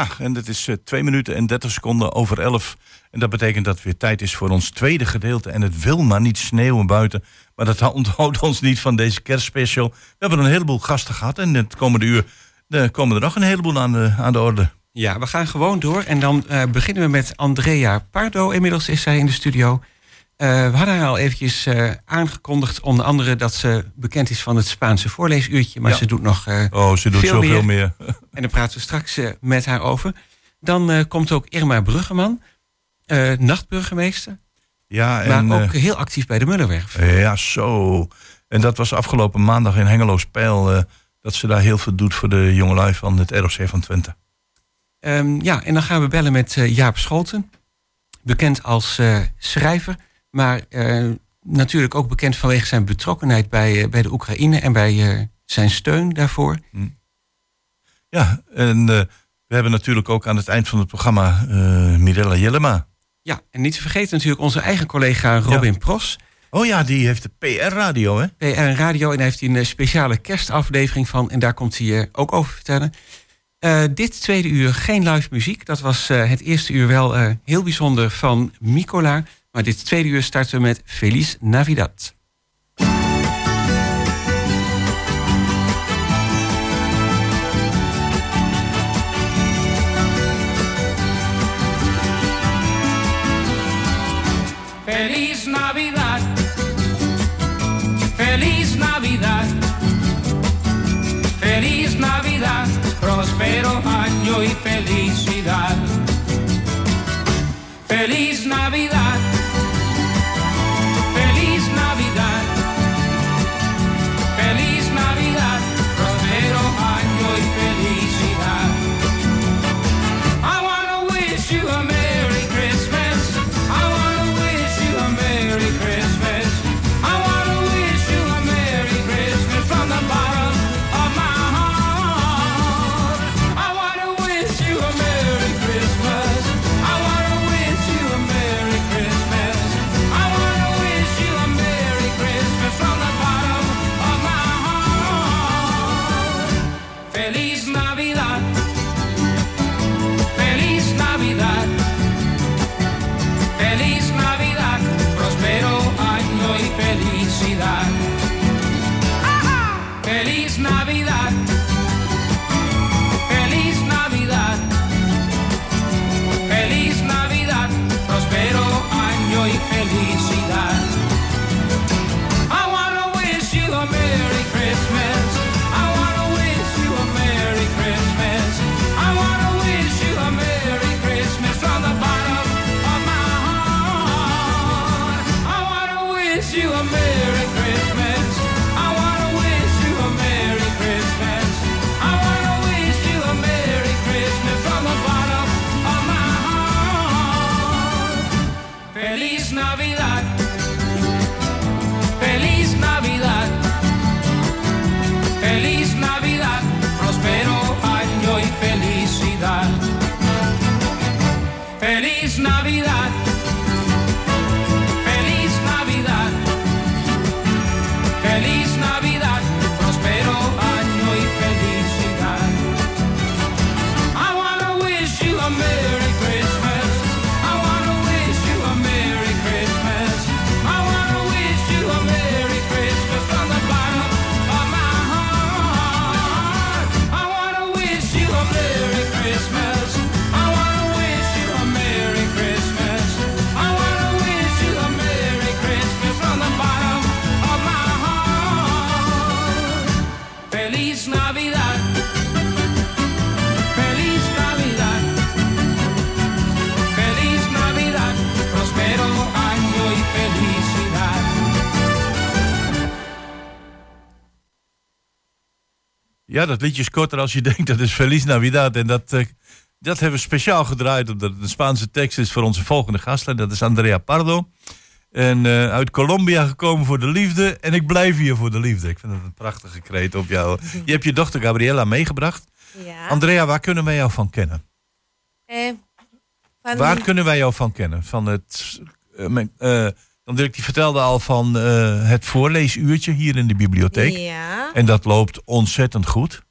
Ja, en het is uh, 2 minuten en 30 seconden over 11. En dat betekent dat het weer tijd is voor ons tweede gedeelte. En het wil maar niet sneeuwen buiten. Maar dat onthoudt ons niet van deze kerstspecial. We hebben een heleboel gasten gehad. En het komende uur uh, komen er nog een heleboel aan de, aan de orde. Ja, we gaan gewoon door. En dan uh, beginnen we met Andrea Pardo. Inmiddels is zij in de studio. Uh, we hadden haar al eventjes uh, aangekondigd, onder andere dat ze bekend is van het Spaanse voorleesuurtje. Maar Ja. ze doet nog uh, Oh, ze doet Veel zoveel meer. meer. En daar praten we straks met haar over. Dan komt ook Irma Bruggeman, nachtburgemeester. Ja, en, maar ook eh, heel actief bij de Mullenwerf. ja, zo. En dat was afgelopen maandag in Hengeloos Pijl. eh, dat ze daar heel veel doet voor de jongelui van het ROC van Twente. Um, ja, en dan gaan we bellen met uh, Jaap Scholten. Bekend als uh, schrijver, maar uh, natuurlijk ook bekend vanwege zijn betrokkenheid bij, uh, bij de Oekraïne en bij uh, zijn steun daarvoor. Ja, en we hebben natuurlijk ook aan het eind van het programma Mirella Jellema. Ja, en niet te vergeten natuurlijk onze eigen collega Robin ja. Pros. Oh ja, die heeft de PR-radio, hè? PR Radio, en daar heeft hij een speciale kerstaflevering van. En daar komt hij ook over vertellen. Uh, dit tweede uur geen live muziek. Dat was uh, het eerste uur wel uh, heel bijzonder van Micola. Maar dit tweede uur starten we met Feliz Navidad. Feliz Navidad. Feliz Navidad. Feliz Navidad. Próspero año y felicidad. Dat liedje is korter als je denkt. Dat is Feliz Navidad. En dat, uh, dat hebben we speciaal gedraaid. Omdat het een Spaanse tekst is voor onze volgende gastlijn. Dat is Andrea Pardo. En uh, uit Colombia gekomen voor de liefde. En ik blijf hier voor de liefde. Ik vind dat een prachtige kreet op jou. Je hebt je dochter Gabriella meegebracht. Ja. Andrea, waar kunnen wij jou van kennen? Eh, van Waar kunnen wij jou van kennen? Van het, uh, dan Dirk die vertelde al van uh, het voorleesuurtje hier in de bibliotheek. Ja. En dat loopt ontzettend goed.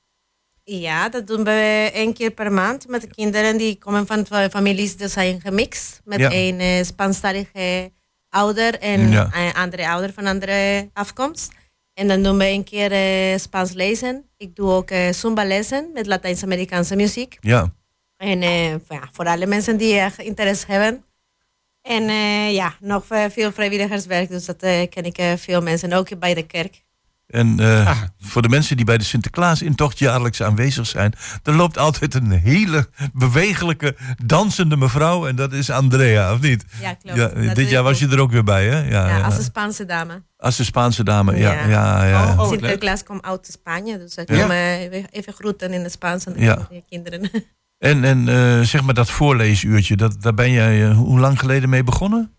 Ja, dat doen we één keer per maand met de kinderen die komen van fa- families die zijn gemixt. Met Ja. een eh, Spaanstalige ouder en Ja. een andere ouder van andere afkomst. En dan doen we een keer eh, Spaans lezen. Ik doe ook eh, Zumba lezen met Latijns-Amerikaanse muziek. Ja. En eh, ja, voor alle mensen die echt interesse hebben. En eh, ja, nog eh, veel vrijwilligerswerk. Dus dat eh, ken ik eh, veel mensen, ook bij de kerk. En eh, Ah. voor de mensen die bij de Sinterklaas-intocht jaarlijks aanwezig zijn, er loopt altijd een hele bewegelijke, dansende mevrouw. En dat is Andrea, of niet? Ja, klopt. Ja, dit jaar was je er ook weer bij, hè? Ja, Ja, ja. als een Spaanse dame. Als de Spaanse dame, ja. ja, Ja. ja, Oh, oh. Sinterklaas komt uit Spanje, dus ik Ja. kom even- groeten in het Spaans aan de Ja. kinderen. En, en eh, zeg maar dat voorleesuurtje, dat, daar ben jij eh, hoe lang geleden mee begonnen?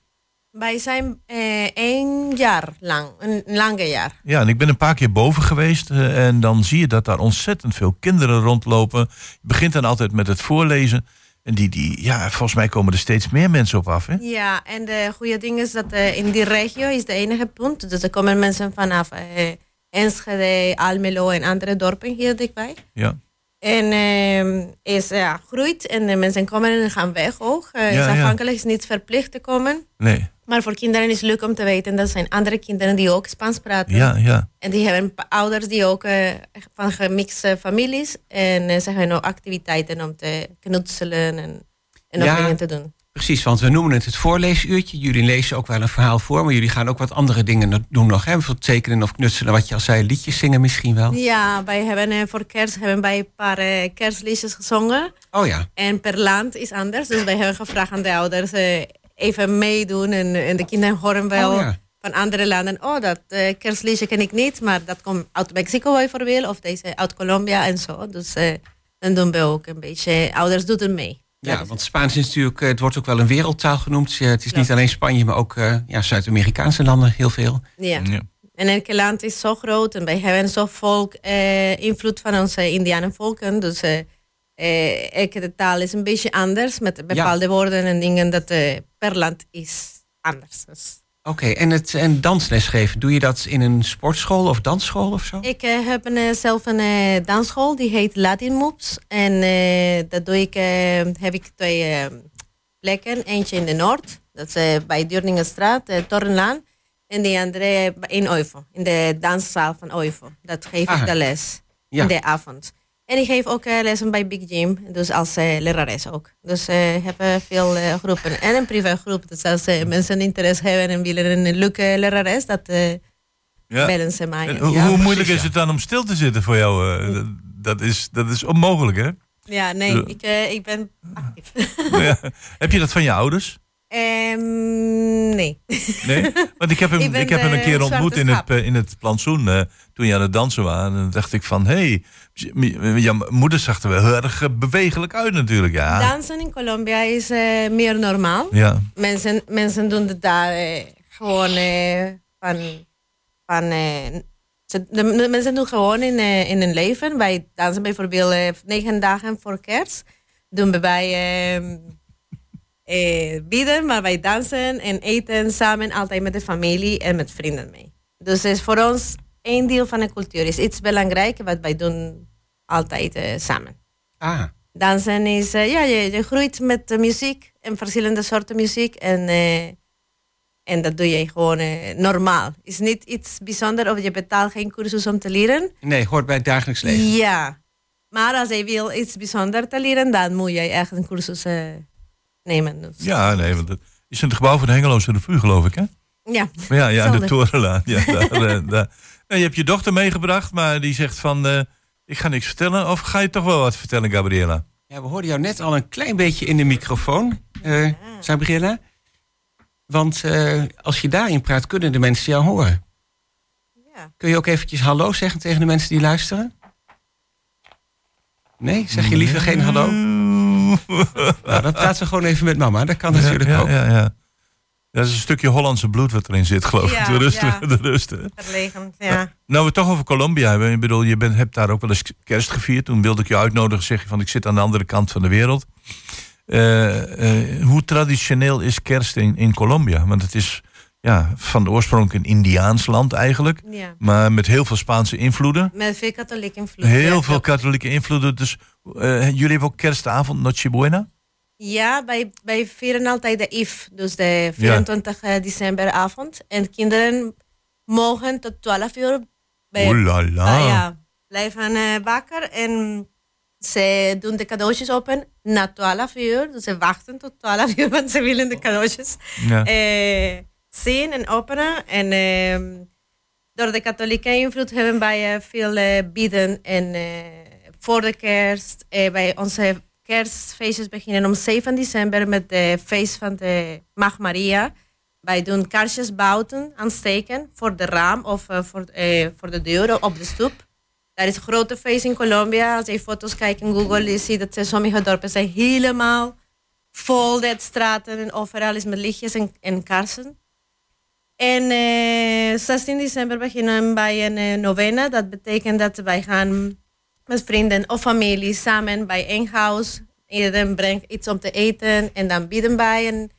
Wij zijn eh, één jaar lang, een lange jaar. Ja, en ik ben een paar keer boven geweest. en dan zie je dat daar ontzettend veel kinderen rondlopen. Je begint dan altijd met het voorlezen. En die, die, ja, volgens mij komen er steeds meer mensen op af. Hè? Ja, en de goede ding is dat in die regio is de enige punt. Dus er komen mensen vanaf Enschede, Almelo en andere dorpen hier dichtbij. Ja. En ehm, is ja, groeit en de mensen komen en gaan weg ook. Eh, Ja, is ja. afhankelijk, is niet verplicht te komen. Nee, Maar voor kinderen is het leuk om te weten dat zijn andere kinderen die ook Spaans praten. ja, ja. En die hebben ouders die ook eh, van gemixte families. En eh, ze hebben ook activiteiten om te knutselen en, en Ja. dingen te doen. Precies, want we noemen het het voorleesuurtje. Jullie lezen ook wel een verhaal voor, maar jullie gaan ook wat andere dingen doen nog. Hè? Bijvoorbeeld tekenen of knutselen, wat je al zei, liedjes zingen misschien wel. Ja, wij hebben eh, voor kerst hebben wij een paar eh, kerstliedjes gezongen. Oh ja, En per land is anders. Dus wij hebben gevraagd aan de ouders eh, even meedoen. En, en de kinderen horen wel Oh ja. van andere landen. Oh, dat kerstliedje ken ik niet. Maar dat komt uit Mexico bijvoorbeeld. Of deze uit Colombia en zo. Dus dan doen we ook een beetje. Ouders doen er mee. Ja want Spaans is natuurlijk, eh, het wordt ook wel een wereldtaal genoemd. Ja, het is niet alleen Spanje, maar ook eh, ja, Zuid-Amerikaanse landen heel veel. ja. ja. En elke land is zo groot en wij hebben zo volk eh, invloed van onze Indianenvolken. Dus eh, eh, elke taal is een beetje anders met bepaalde woorden en dingen dat eh, per land is anders. Dus Oké, en het en dansles geven, doe je dat in een sportschool of dansschool of zo? ik eh, heb een, eh, zelf een eh, dansschool die heet Latin Moves. En dat doe ik, heb ik twee plekken. Eentje in de Noord, dat is bij Durningenstraat, Torrenlaan. En die andere in Oivo, in de danszaal van Oivo. Dat geef Ah. ik de les. Ja. in de avond. En ik geef ook eh, lessen bij Big Gym, dus als eh, lerares ook. Dus ik heb eh, veel eh, groepen en een privégroep. Dus als mensen interesse hebben en willen een leuke lerares, dat Ja. bellen ze mij. En hoe Ja, hoe precies, moeilijk is het dan om stil te zitten voor jou? dat- dat, is, dat is onmogelijk, hè? Ja, nee, ik, ik ben actief. ja. Heb je dat van je ouders? Ehm, nee. Nee? Want ik heb hem, Ik heb hem een keer ontmoet in het, in het plantsoen. toen je aan het dansen was. En dan dacht ik van, hé, hey, jouw moeder zag er wel heel erg eh, bewegelijk uit natuurlijk. Ja, Dansen in Colombia is eh, meer normaal. ja. Mensen, mensen doen het daar eh, gewoon van. van de, de mensen doen gewoon in, in hun leven. Wij dansen bijvoorbeeld negen dagen voor kerst. Doen we bij eh, eh, bieden, maar wij dansen en eten samen altijd met de familie en met vrienden mee. Dus is voor ons een deel van de cultuur. is iets belangrijks wat wij doen altijd eh, samen. Ah, Dansen is, eh, ja, je, je groeit met de muziek en verschillende soorten muziek. En, eh, en dat doe je gewoon normaal. is niet iets bijzonders of je betaalt geen cursus om te leren. nee, hoort bij het dagelijks leven. Ja, maar als je wil iets bijzonders te leren, dan moet je echt een cursus nemen. Dus. ja, nee, want het is in het gebouw van de Hengeloze Revue, geloof ik, hè? Ja, Maar ja, ja de. Torenlaan. Ja, daar, daar. Nou, je hebt je dochter meegebracht, maar die zegt van... eh, ik ga niks vertellen. Of ga je toch wel wat vertellen, Gabriela? Ja, we hoorden jou net al een klein beetje in de microfoon, eh Gabriella. Want eh, als je daarin praat, kunnen de mensen jou horen. ja. Kun je ook eventjes hallo zeggen tegen de mensen die luisteren? Nee? Zeg je liever geen hallo? Nou, dan praten we gewoon even met mama. Dat kan natuurlijk ja, ook. Ja, ja. Dat is een stukje Hollandse bloed wat erin zit, geloof ik. Ja, De rust. ja. De rust hè. verlegen. Ja. Nou, we het toch over Colombia hebben. Ik bedoel, je bent, hebt daar ook wel eens kerst gevierd. Toen wilde ik je uitnodigen, zeg je van ik zit aan de andere kant van de wereld. Eh, eh, hoe traditioneel is kerst in, in Colombia? Want het is, ja, van de oorsprong een Indiaans land eigenlijk. Ja. Maar met heel veel Spaanse invloeden. Met veel katholieke invloed. Heel ja, veel katholieke invloeden. Dus eh, jullie hebben ook kerstavond, Noche Buena? Ja, wij, wij vieren altijd de IF, dus de 24 decemberavond. En kinderen mogen tot 12 uur bij. Ah, ja, blijven eh, wakker. En ze doen de cadeautjes open na 12 uur. Dus ze wachten tot 12 uur, want ze willen de cadeautjes Ja. eh, zien en openen. En ehm, door de katholieke invloed hebben wij eh, veel eh, bieden. En eh, voor de kerst, eh, bij onze kerstfeestjes beginnen om 7 december met de feest van de Mag Maria. Wij doen kaarsjes buiten aansteken voor de raam of eh, voor, eh, voor de deur op de stoep. Dat is een grote feest in Colombia. Als je foto's kijkt in Google, je ziet dat sommige dorpen zijn helemaal vol. De straten en overal is met lichtjes en, en. En eh 16 december beginnen wij een novena. Dat betekent dat wij gaan met vrienden of familie samen bij één huis. Iedereen brengt iets om te eten en dan bidden wij een,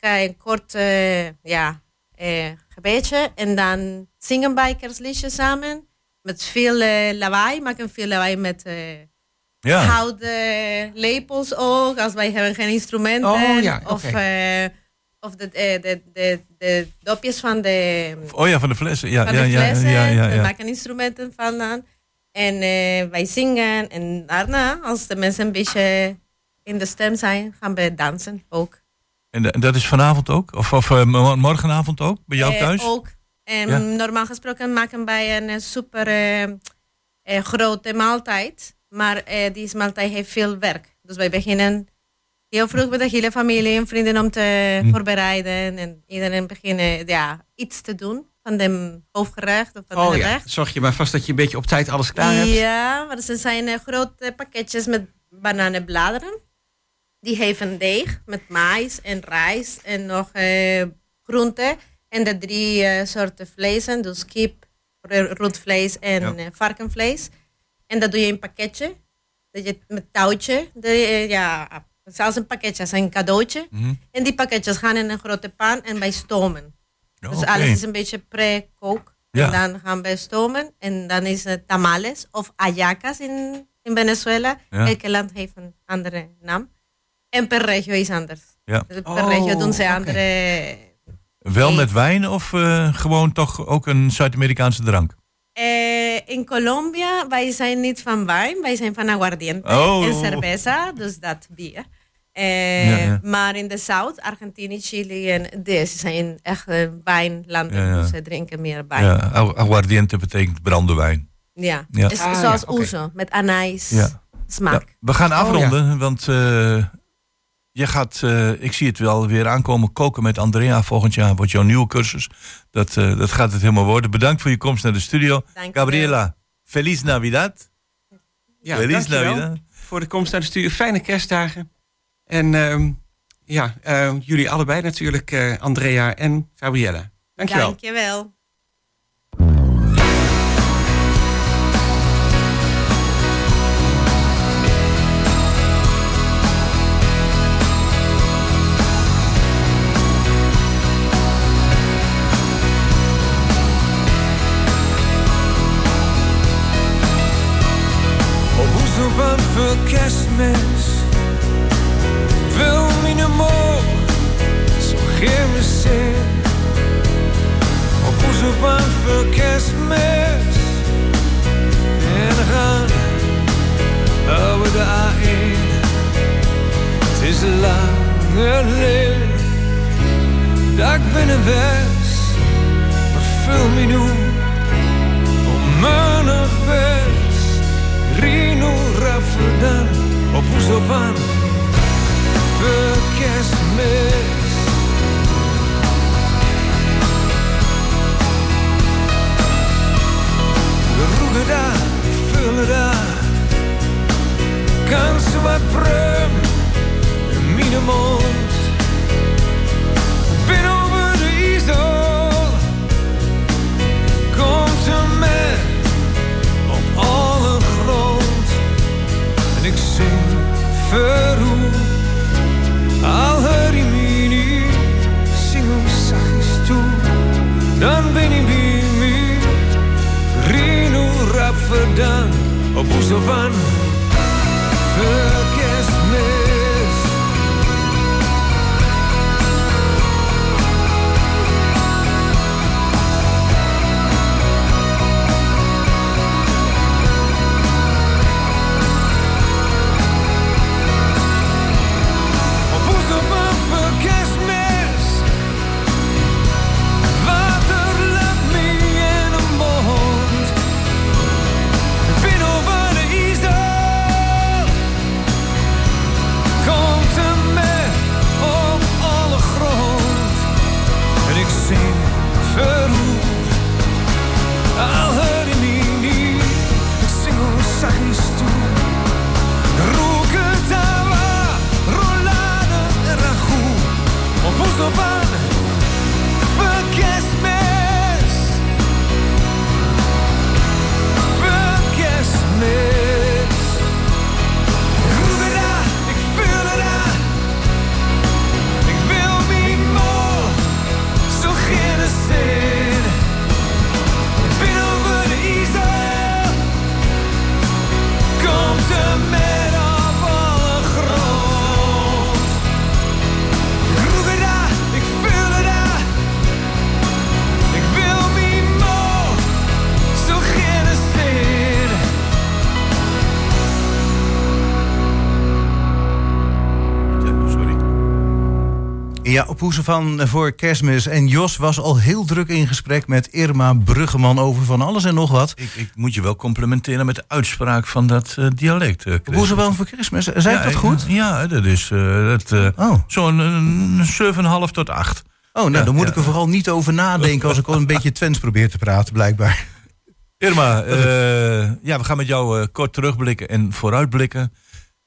een kort eh, ja, eh, gebedje. En dan zingen wij kerstliedjes samen. Met veel eh, lawaai, maken veel lawaai met ja. houten lepels ook. Als wij hebben geen instrumenten. Oh, ja, Of, of de, de, de, de dopjes van de, Oh ja, van de flessen. Ja, van ja, de ja, flessen. ja, ja, We ja. maken instrumenten van dan. En eh, wij zingen. En daarna, als de mensen een beetje in de stem zijn, gaan we dansen ook. En da- dat is vanavond ook? Of, of eh, mo- morgenavond ook? Bij jou Eh, thuis? ook. En Ja. normaal gesproken maken wij een eh, super eh, eh, grote maaltijd. Maar eh die maaltijd heeft veel werk. Dus wij beginnen heel vroeg met de hele familie en vrienden om te Hm. voorbereiden. En iedereen beginnen ja, iets te doen van de hoofdgerecht of van Oh de ja, gerecht. zorg je maar vast dat je een beetje op tijd alles klaar hebt. Ja, maar er zijn eh, grote pakketjes met bananenbladeren. Die heeft deeg met mais en rijst en nog eh groenten. En de drie eh, soorten vleesen, dus kip, rundvlees en Ja. eh, varkenvlees. En dat doe je in een pakketje. Dat je met touwtje, de, ja, zelfs een pakketje, als een cadeautje. Mhm. En die pakketjes gaan in een grote pan en bij stomen. Dus Oké. alles is een beetje pre-kook. Ja. En dan gaan we stomen. En dan is het tamales of ayacas in, in Venezuela. Ja. Elke land heeft een andere naam. En per regio is anders. Ja. Dus per Oh, regio doen ze oké. andere... Wel met wijn of eh, gewoon toch ook een Zuid-Amerikaanse drank? Eh, in Colombia, wij zijn niet van wijn. Wij zijn van aguardiente Oh. en cerveza. Dus dat bier. Eh, Ja, ja. Maar in de Zuid, Argentinië, Chili en deze zijn echt eh, wijnlanden. Ja, ja. Dus ze drinken meer wijn. Aguardiente betekent brandewijn. Ja, Ah, zoals ouzo, met anijs Ja. smaak. Ja, we gaan Oh, afronden, want eh, je gaat, eh, ik zie het wel weer aankomen, koken met Andrea. Volgend jaar wordt jouw nieuwe cursus. Dat, eh, dat gaat het helemaal worden. Bedankt voor je komst naar de studio. Dank Gabriela, feliz Navidad. Ja, feliz Navidad. voor de komst naar de studio. Fijne kerstdagen. En ehm, ja, eh, jullie allebei natuurlijk, eh, Andrea en Gabriella. Dankjewel. Dankjewel. Op Oezelbaan voor kerstmis Zin Op Oezelbaan voor kerstmis. En we gaan Over de A1. Het is lange rit Dat ik binnen west. Maar vul me nu Om menig best Rino Rafferdan op Oezelbaan voor kerstmis. Daar, vullen daar, kan ze wat prum in mijn mond. Ben over de IJssel, komt ze met op alle grond. En ik zing verroe, al overdone, op hoezo van Op ons Ja, op Hoeze van voor kerstmis. En Jos was al heel druk in gesprek met Irma Bruggeman over van alles en nog wat. Ik, ik moet je wel complimenteren met de uitspraak van dat eh, dialect. eh, Op Chris. Hoeze van voor kerstmis. Zei Ja, dat goed? Ja, dat is eh, eh, Oh. zo'n eh, 7,5 tot 8. Oh, nou, Ja, dan moet ja. ik er vooral niet over nadenken als ik al een beetje Twents probeer te praten, blijkbaar. Irma, eh, ja, we gaan met jou eh, kort terugblikken en vooruitblikken.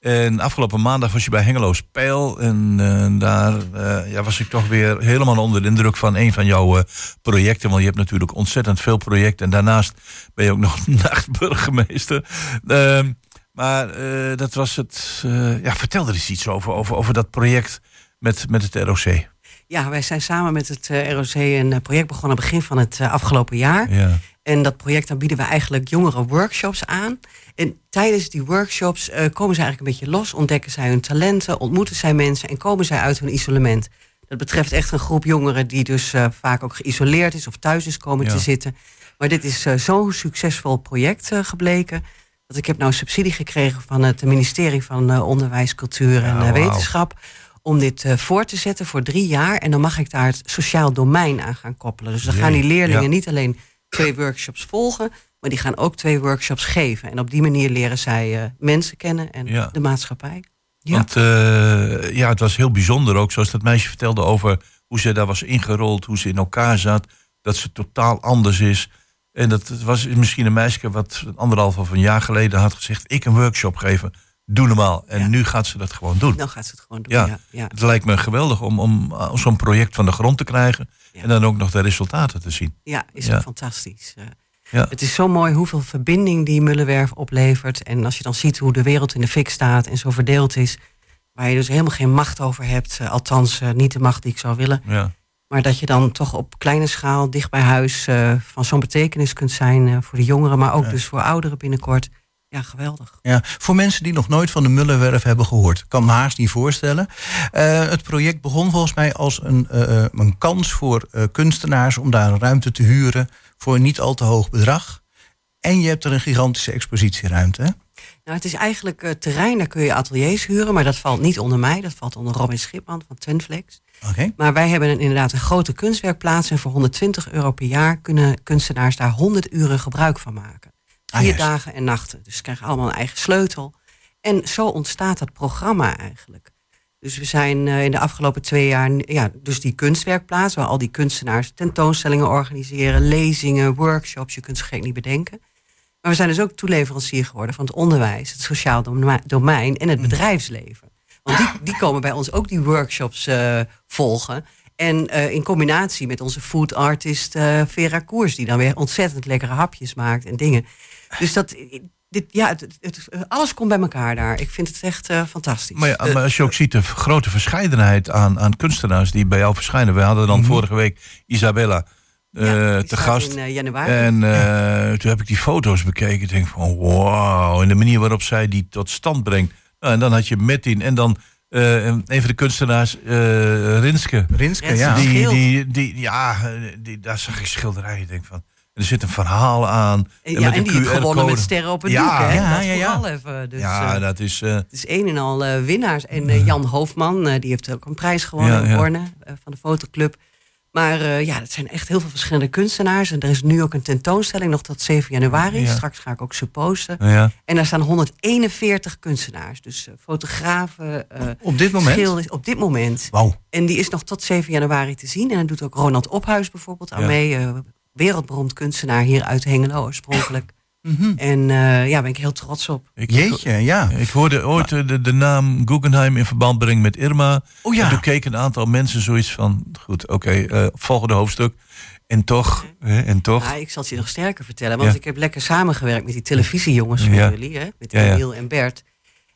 En afgelopen maandag was je bij Hengelo Spijl. En eh, daar eh, ja, was ik toch weer helemaal onder de indruk van een van jouw eh, projecten. Want je hebt natuurlijk ontzettend veel projecten. En daarnaast ben je ook nog nachtburgemeester. Ehm, maar dat was het. ja, vertel er eens iets over, over, over dat project met, met het ROC. Ja, wij zijn samen met het eh, ROC een eh, project begonnen begin van het eh, afgelopen jaar. Ja. En dat project, dan bieden we eigenlijk jongeren workshops aan. En tijdens die workshops komen zij eigenlijk een beetje los, ontdekken zij hun talenten, ontmoeten zij mensen en komen zij uit hun isolement. Dat betreft echt een groep jongeren die dus vaak ook geïsoleerd is of thuis is komen Ja. te zitten. Maar dit is zo'n succesvol project gebleken. Dat ik heb nou subsidie gekregen van het ministerie van Onderwijs, Cultuur en Ja. Wetenschap. Om dit eh, voor te zetten voor drie jaar. En dan mag ik daar het sociaal domein aan gaan koppelen. Dus dan gaan die leerlingen ja. niet alleen twee workshops volgen, maar die gaan ook twee workshops geven. En op die manier leren zij eh, mensen kennen en Ja. de maatschappij. Ja. Want eh, ja, het was heel bijzonder ook, zoals dat meisje vertelde over hoe ze daar was ingerold, hoe ze in elkaar zat, dat ze totaal anders is. En dat was misschien een meisje wat anderhalf of een jaar geleden had gezegd, ik een workshop geven, doe normaal. En Ja. nu gaat ze dat gewoon doen. Dan gaat ze het gewoon doen. Ja. Ja. Ja, Het lijkt me geweldig om, om zo'n project van de grond te krijgen en dan ook nog de resultaten te zien. Ja, is fantastisch. Eh, Ja. Het is zo mooi hoeveel verbinding die Mullenwerf oplevert. En als je dan ziet hoe de wereld in de fik staat en zo verdeeld is, waar je dus helemaal geen macht over hebt, eh, althans eh, niet de macht die ik zou willen. Ja. Maar dat je dan toch op kleine schaal, dicht bij huis, van zo'n betekenis kunt zijn voor de jongeren, maar ook dus voor ouderen binnenkort. Ja, geweldig. Ja, voor mensen die nog nooit van de Mullenwerf hebben gehoord, kan me haast niet voorstellen. Eh, het project begon volgens mij als een, eh, een kans voor eh, kunstenaars om daar een ruimte te huren voor een niet al te hoog bedrag. En je hebt er een gigantische expositieruimte. Hè? Nou, het is eigenlijk eh, terrein, daar kun je ateliers huren, maar dat valt niet onder mij, dat valt onder Robin Schipman van Twinflex. Oké. Maar wij hebben een, inderdaad een grote kunstwerkplaats en voor 120 euro per jaar kunnen kunstenaars daar 100 uren gebruik van maken. Ah, Vier dagen en nachten. Dus ze krijgen allemaal een eigen sleutel. En zo ontstaat dat programma eigenlijk. Dus we zijn eh, in de afgelopen twee jaar, ja, dus die kunstwerkplaats, waar al die kunstenaars tentoonstellingen organiseren, lezingen, workshops, je kunt ze gek niet bedenken. Maar we zijn dus ook toeleverancier geworden van het onderwijs, het sociaal dome- domein en het bedrijfsleven. Want die, die komen bij ons ook die workshops eh, volgen. En eh, in combinatie met onze food artist Vera Koers, die dan weer ontzettend lekkere hapjes maakt en dingen. Dus dat, dit, ja, het, alles komt bij elkaar daar. Ik vind het echt eh, fantastisch. Maar, ja, maar als je ook ziet de grote verscheidenheid aan, aan kunstenaars die bij jou verschijnen. We hadden dan vorige week Isabella eh, Ja, die te gast. In eh, januari. En eh, toen heb ik die foto's bekeken. Ik denk van wauw. En de manier waarop zij die tot stand brengt. Nou, en dan had je Metin en dan eh, een van de kunstenaars, eh Rinske. Rinske, ja. die- Die, die, die, ja, eh, die, daar zag ik schilderijen. Ik denk van, er zit een verhaal aan. En, ja, met en die heeft gewonnen met sterren op het Ja, doek. Hè? ja, dat ja, ja. vooral even. Dus, ja, eh, dat is... eh, het is een en al eh, winnaars. En Jan Hoofdman, die heeft ook een prijs gewonnen in. Borne van de fotoclub. Maar ja, dat zijn echt heel veel verschillende kunstenaars. En er is nu ook een tentoonstelling nog tot 7 januari. Ja. Straks ga ik ook ze posten. Ja. En daar staan 141 kunstenaars. Dus fotografen, Op dit moment? schilders, op dit moment. Wauw. En die is nog tot 7 januari te zien. En dan doet ook Ronald Ophuis bijvoorbeeld aan mee. Wereldberoemd kunstenaar hier uit Hengelo oorspronkelijk. Mhm. En eh ja, ben ik heel trots op. Ik, Jeetje, ja. Ik hoorde ooit eh, de, de naam Guggenheim in verband brengen met Irma. Oh En toen ja. keken een aantal mensen zoiets van... Goed, oké, eh, volgende hoofdstuk. En toch, hè, en toch. Ja, ik zal het je nog sterker vertellen. Want Ja. ik heb lekker samengewerkt met die televisiejongens van Ja. jullie. Hè? Met Ja, ja. Emiel en Bert.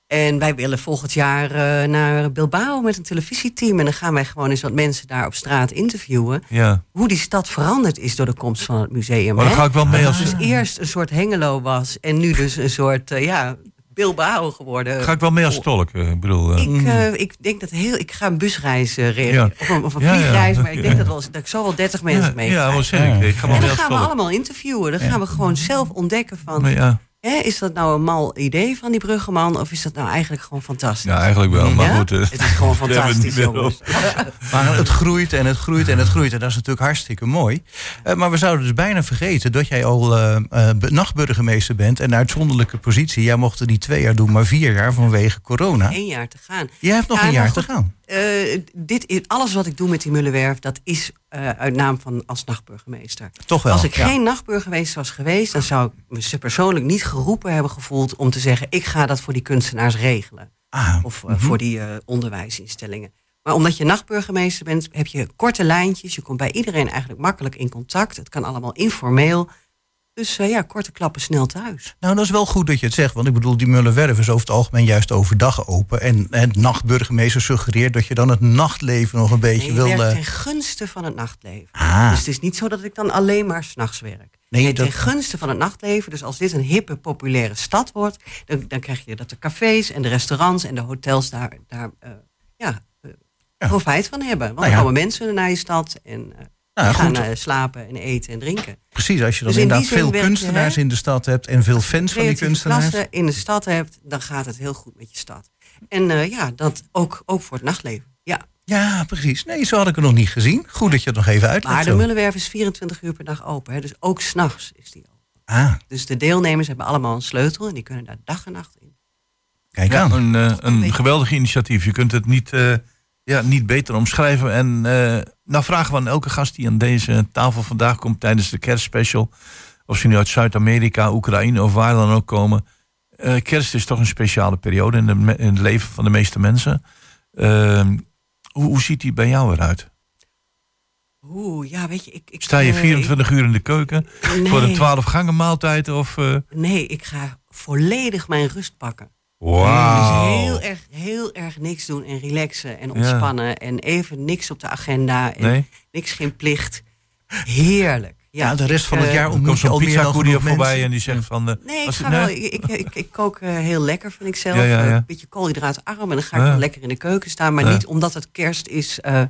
En wij willen volgend jaar eh, naar Bilbao met een televisieteam. En dan gaan wij gewoon eens wat mensen daar op straat interviewen. Ja. Hoe die stad veranderd is door de komst van het museum. Maar dan hè? ga ik wel mee als... Dus eerst een soort Hengelo was. En nu dus een soort eh, ja, Bilbao geworden. Ga ik wel mee als tolk. eh, Ik bedoel... Ik, eh, ik denk dat heel. Ik ga een busreis eh, regelen. Ja. Of een, of een Ja, ja. vliegreis. Maar ik denk dat, wel, dat ik zo wel 30 mensen mee ja, zeg ik? Ga wel En dan gaan we allemaal interviewen. Dan gaan we gewoon zelf ontdekken van... Hè, is dat nou een mal idee van die Bruggeman? Of is dat nou eigenlijk gewoon fantastisch? ja, eigenlijk wel. Maar Ja? goed. eh, Het is gewoon fantastisch, jongens. Maar het groeit en het groeit en het groeit. En dat is natuurlijk hartstikke mooi. Eh, maar we zouden dus bijna vergeten dat jij al eh, nachtburgemeester bent. En een uitzonderlijke positie. Jij mocht het niet twee jaar doen, maar vier jaar vanwege corona. Eén jaar te gaan. Jij hebt nog Ja, een jaar te gaan. Dit, alles wat ik doe met die Mullenwerf, dat is uit naam van als nachtburgemeester. Toch wel. Als ik ja. geen nachtburgemeester was geweest, dan zou ik me persoonlijk niet geroepen hebben gevoeld om te zeggen: ik ga dat voor die kunstenaars regelen. Ah, Of eh, voor die eh, onderwijsinstellingen. Maar omdat je nachtburgemeester bent, heb je korte lijntjes. Je komt bij iedereen eigenlijk makkelijk in contact. Het kan allemaal informeel. Dus eh, ja, korte klappen snel thuis. Nou, dat is wel goed dat je het zegt. Want ik bedoel, die Mullenwerf is over het algemeen juist overdag open. En het nachtburgemeester suggereert dat je dan het nachtleven nog een beetje Nee, je wil... werkt ten gunste van het nachtleven. Ah. Dus het is niet zo dat ik dan alleen maar s'nachts werk. Nee, dat- ten gunste van het nachtleven. Dus als dit een hippe, populaire stad wordt... dan, dan krijg je dat de cafés en de restaurants en de hotels daar, daar eh, ja, eh, Ja. profijt van hebben. Want Nou ja. komen mensen naar je stad en eh, Nou gaan goed. slapen en eten en drinken. Precies, als je dan Dus in inderdaad veel je, kunstenaars in de stad hebt... en veel fans van die kunstenaars. klassen in de stad hebt, dan gaat het heel goed met je stad. En ja, dat ook, ook voor het nachtleven. Ja. Ja, precies. Nee, zo had ik het nog niet gezien. Goed dat je het nog even uitlegt. Maar de. Mullenwerf is 24 uur per dag open. Hè, dus ook s'nachts is die open. Ah, Dus de deelnemers hebben allemaal een sleutel en die kunnen daar dag en nacht in. kijk Ja, aan. een, eh, een geweldig initiatief. Je kunt het niet, eh, ja, niet beter omschrijven. En eh nou vragen we aan elke gast die aan deze tafel vandaag komt tijdens de kerstspecial. Of ze nu uit Zuid-Amerika, Oekraïne of waar dan ook komen. Eh, kerst is toch een speciale periode in, de, in het leven van de meeste mensen. Hoe, hoe ziet die bij jou eruit? Oeh, ja, weet je, ik... ik Sta je eh, 24 uur in de keuken voor een nee. 12 gangen maaltijd? Of, eh, Nee, ik ga volledig mijn rust pakken. Wauw. Dus heel erg, heel erg niks doen en relaxen en ontspannen. En even niks op de agenda en Nee? niks, geen plicht. Heerlijk. Ja, de rest van het eh, jaar Dan ontmoet komt je al meer dan genoeg voorbij mensen. en die zegt van... eh, Nee, ik, als- ga nee? wel, ik, ik, ik, kook eh, heel lekker, vind ik zelf. Ja, ja, ja. Een beetje koolhydraatarm. En dan ga ik Ja. wel lekker in de keuken staan. Maar Ja. niet omdat het kerst is eh,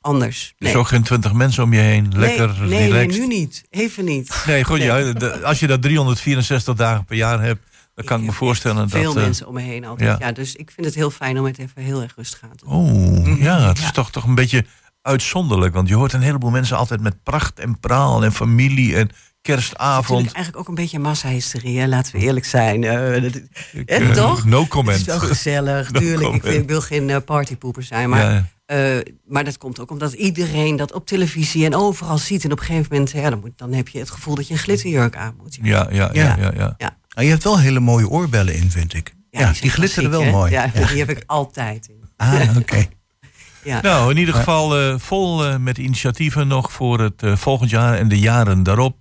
anders. Er Nee. is ook geen 20 mensen om je heen. Lekker nee, nee, nee, nu niet. Even niet. Nee, goed, Nee. Ja, de- als je dat 364 dagen per jaar hebt, dan kan ik, me voorstellen echt dat... Veel mensen om me heen altijd. ja. Ja. dus ik vind het heel fijn om het even heel erg rustig aan te doen. Oh, ja, het is Ja. toch, toch een beetje uitzonderlijk. Want je hoort een heleboel mensen altijd met pracht en praal en familie en kerstavond. Natuurlijk eigenlijk ook een beetje massahysterie, laten we eerlijk zijn. Eh, dat- Ik, hè, eh, toch? No Het comment. is wel gezellig, No tuurlijk. Ik, vind- ik wil geen eh, partypoeper zijn. Maar, Ja, eh, maar dat komt ook omdat iedereen dat op televisie en overal ziet. En op een gegeven moment, ja, dan, moet, dan heb je het gevoel dat je een glitterjurk aan moet. ja, ja, ja, ja, ja. Nou, je hebt wel hele mooie oorbellen in, vind ik. Ja, die glitteren wel hè? mooi. Ja, Ja. die heb ik altijd in. Ah, oké. Ja. Nou, in ieder geval eh, vol eh, met initiatieven nog voor het eh, volgend jaar en de jaren daarop.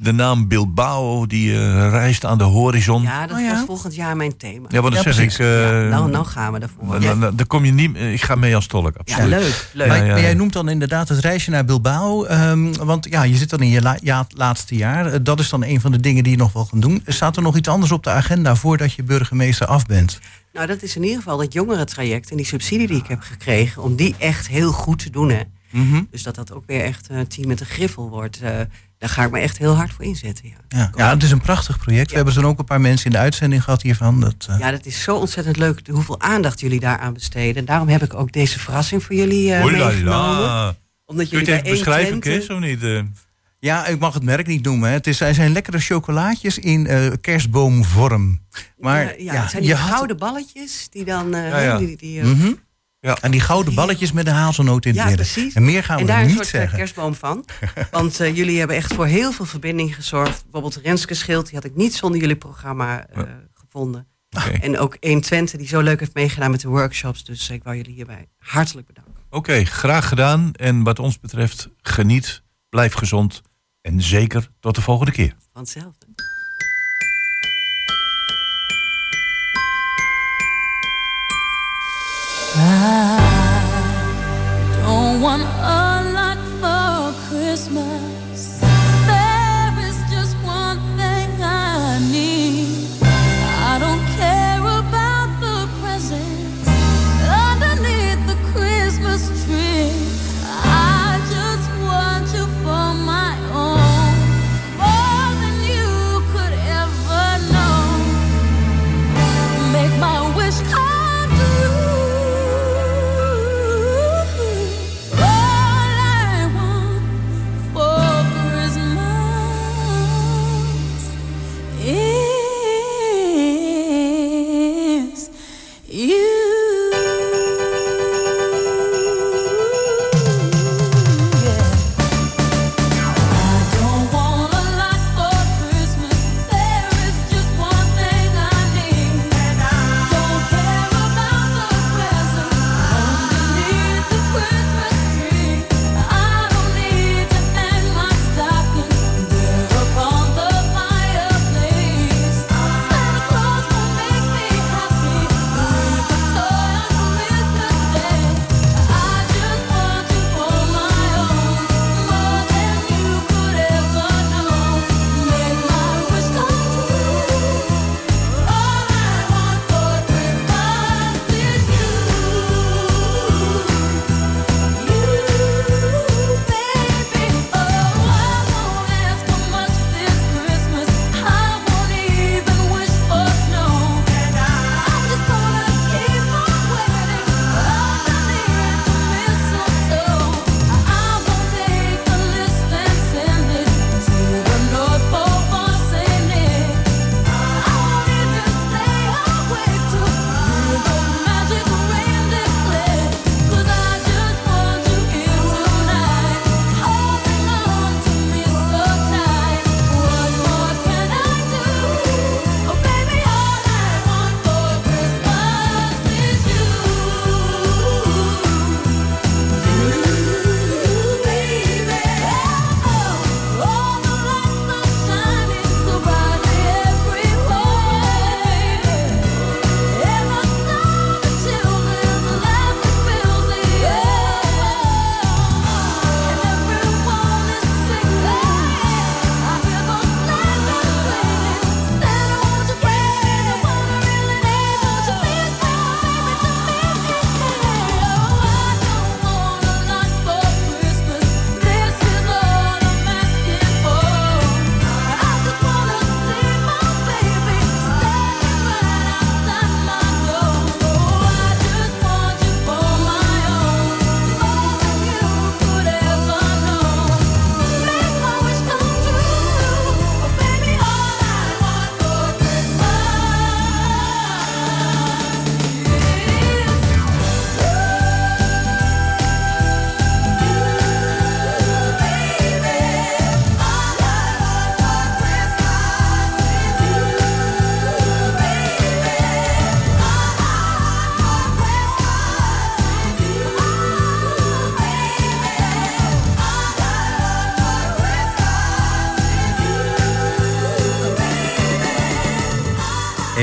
De naam Bilbao, die eh, reist aan de horizon. Ja, Ja, dat Oh ja? wordt volgend jaar mijn thema. wat dan Ja, zeg precies. ik. eh, Ja, nou, nou gaan we ervoor. dan- dan- dan kom je niet... eh, Ik ga mee als tolk, Ja, absoluut. leuk. leuk. Maar, Ja, ja. maar jij noemt dan inderdaad het reisje naar Bilbao. ehm, want ja, je zit dan in je la- ja, laatste jaar. Dat is dan een van de dingen die je nog wel gaan doen. Staat er nog iets anders op de agenda voordat je burgemeester af bent? Nou, dat is in ieder geval dat jongerentraject en die subsidie die ik heb gekregen, om die echt heel goed te doen. Hè. Mhm. Dus dat dat ook weer echt een team met een griffel wordt. eh, daar ga ik me echt heel hard voor inzetten. Ja. Ja. ja, het is een prachtig project. We hebben zo ook een paar mensen in de uitzending gehad hiervan. Dat, eh, ja, dat is zo ontzettend leuk hoeveel aandacht jullie daaraan besteden. En daarom heb ik ook deze verrassing voor jullie eh la meegenomen. Omdat Kun je het even beschrijven, 1 Twente- Chris, of niet? eh? Ja, ik mag het merk niet noemen. hè. Het is, zij zijn lekkere chocolaatjes in eh, kerstboomvorm. Maar ja, het zijn die had- gouden balletjes die dan... eh, Ja. Die, die, eh, Mhm. Ja. En die gouden balletjes met een hazelnoot in het Ja, midden. precies. En meer gaan en we daar een niet soort eh, zeggen. kerstboom van. Want eh, jullie hebben echt voor heel veel verbinding gezorgd. Bijvoorbeeld Renske Schild, die had ik niet zonder jullie programma eh, gevonden. En ook 120, die zo leuk heeft meegedaan met de workshops. Dus ik wou jullie hierbij hartelijk bedanken. Oké, graag gedaan. En wat ons betreft, geniet, blijf gezond. En zeker tot de volgende keer. Van hetzelfde. I don't want a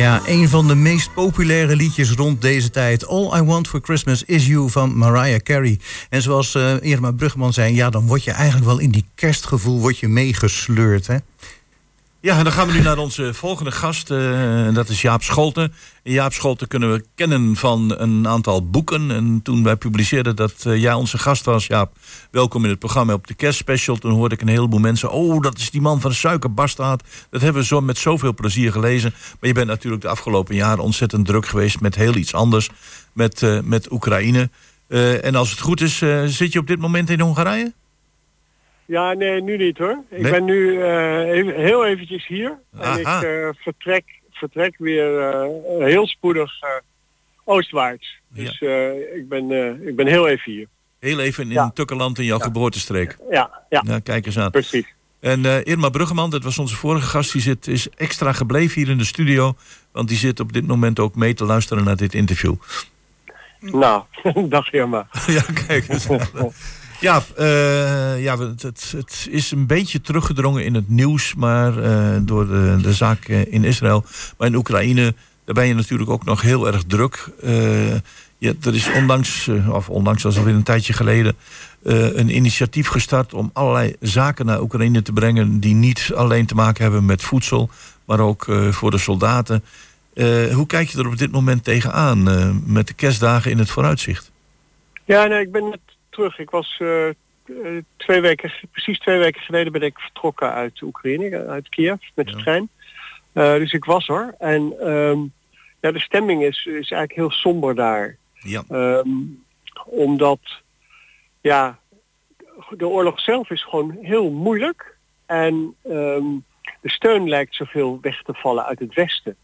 Ja, een van de meest populaire liedjes rond deze tijd. All I Want for Christmas is You van Mariah Carey. En zoals eh Irma Brugman zei, ja, dan word je eigenlijk wel in die kerstgevoel word je meegesleurd. Hè? Ja, dan gaan we nu naar onze volgende gast. en dat is Jaap Scholten. En Jaap Scholten kunnen we kennen van een aantal boeken. En toen wij publiceerden dat eh, jij onze gast was, Jaap... welkom in het programma op de kerstspecial. Toen hoorde ik een heleboel mensen... oh, dat is die man van de suikerbastaard. Dat hebben we zo met zoveel plezier gelezen. Maar je bent natuurlijk de afgelopen jaren ontzettend druk geweest... met heel iets anders, met, eh, met Oekraïne. En als het goed is, zit je op dit moment in Hongarije? Ja, nee, nu niet hoor. Ik Nee? ben nu eh, even, heel eventjes hier. En ik eh, vertrek, vertrek weer eh, heel spoedig oostwaarts. Dus ik, ben, ik ben heel even hier. Heel even in Ja. Tukkerland in jouw geboortestreek. Ja, ja, kijk eens aan. precies. En Irma Bruggeman, dat was onze vorige gast, die zit, is extra gebleven hier in de studio. Want die zit op dit moment ook mee te luisteren naar dit interview. Nou, dag Irma. ja, kijk eens. Ja, eh, ja het, het, het is een beetje teruggedrongen in het nieuws, maar eh, door de, de zaak eh, in Israël. Maar in Oekraïne, daar ben je natuurlijk ook nog heel erg druk. Er is onlangs, eh, of onlangs, dat is alweer een tijdje geleden, een initiatief gestart om allerlei zaken naar Oekraïne te brengen die niet alleen te maken hebben met voedsel, maar ook voor de soldaten. Hoe kijk je er op dit moment tegenaan met de kerstdagen in het vooruitzicht? Ja, nee, ik ben net terug. Ik was eh, eh, twee weken, precies twee weken geleden ben ik vertrokken uit Oekraïne, uit Kiev, met de Ja. trein. Eh, dus ik was er. En ehm, ja, de stemming is, is eigenlijk heel somber daar. Ja. Ehm, omdat, ja, de oorlog zelf is gewoon heel moeilijk. En ehm, de steun lijkt zoveel weg te vallen uit het Westen.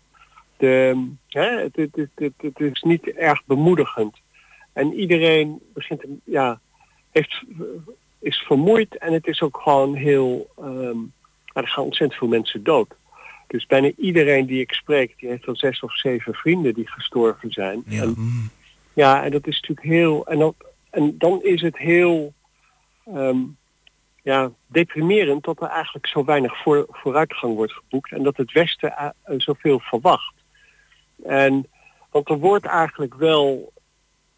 De, hè, het, het, het is niet erg bemoedigend. En iedereen begint, een- ja, heeft, is vermoeid en het is ook gewoon heel, ja, er gaan ontzettend veel mensen dood. Dus bijna iedereen die ik spreek, die heeft wel zes of zeven vrienden die gestorven zijn. Ja. En, ja, en dat is natuurlijk heel, en dan, en dan is het heel, ehm, ja, deprimerend dat er eigenlijk zo weinig voor, vooruitgang wordt geboekt en dat het Westen eh, zoveel verwacht. En, want er wordt eigenlijk wel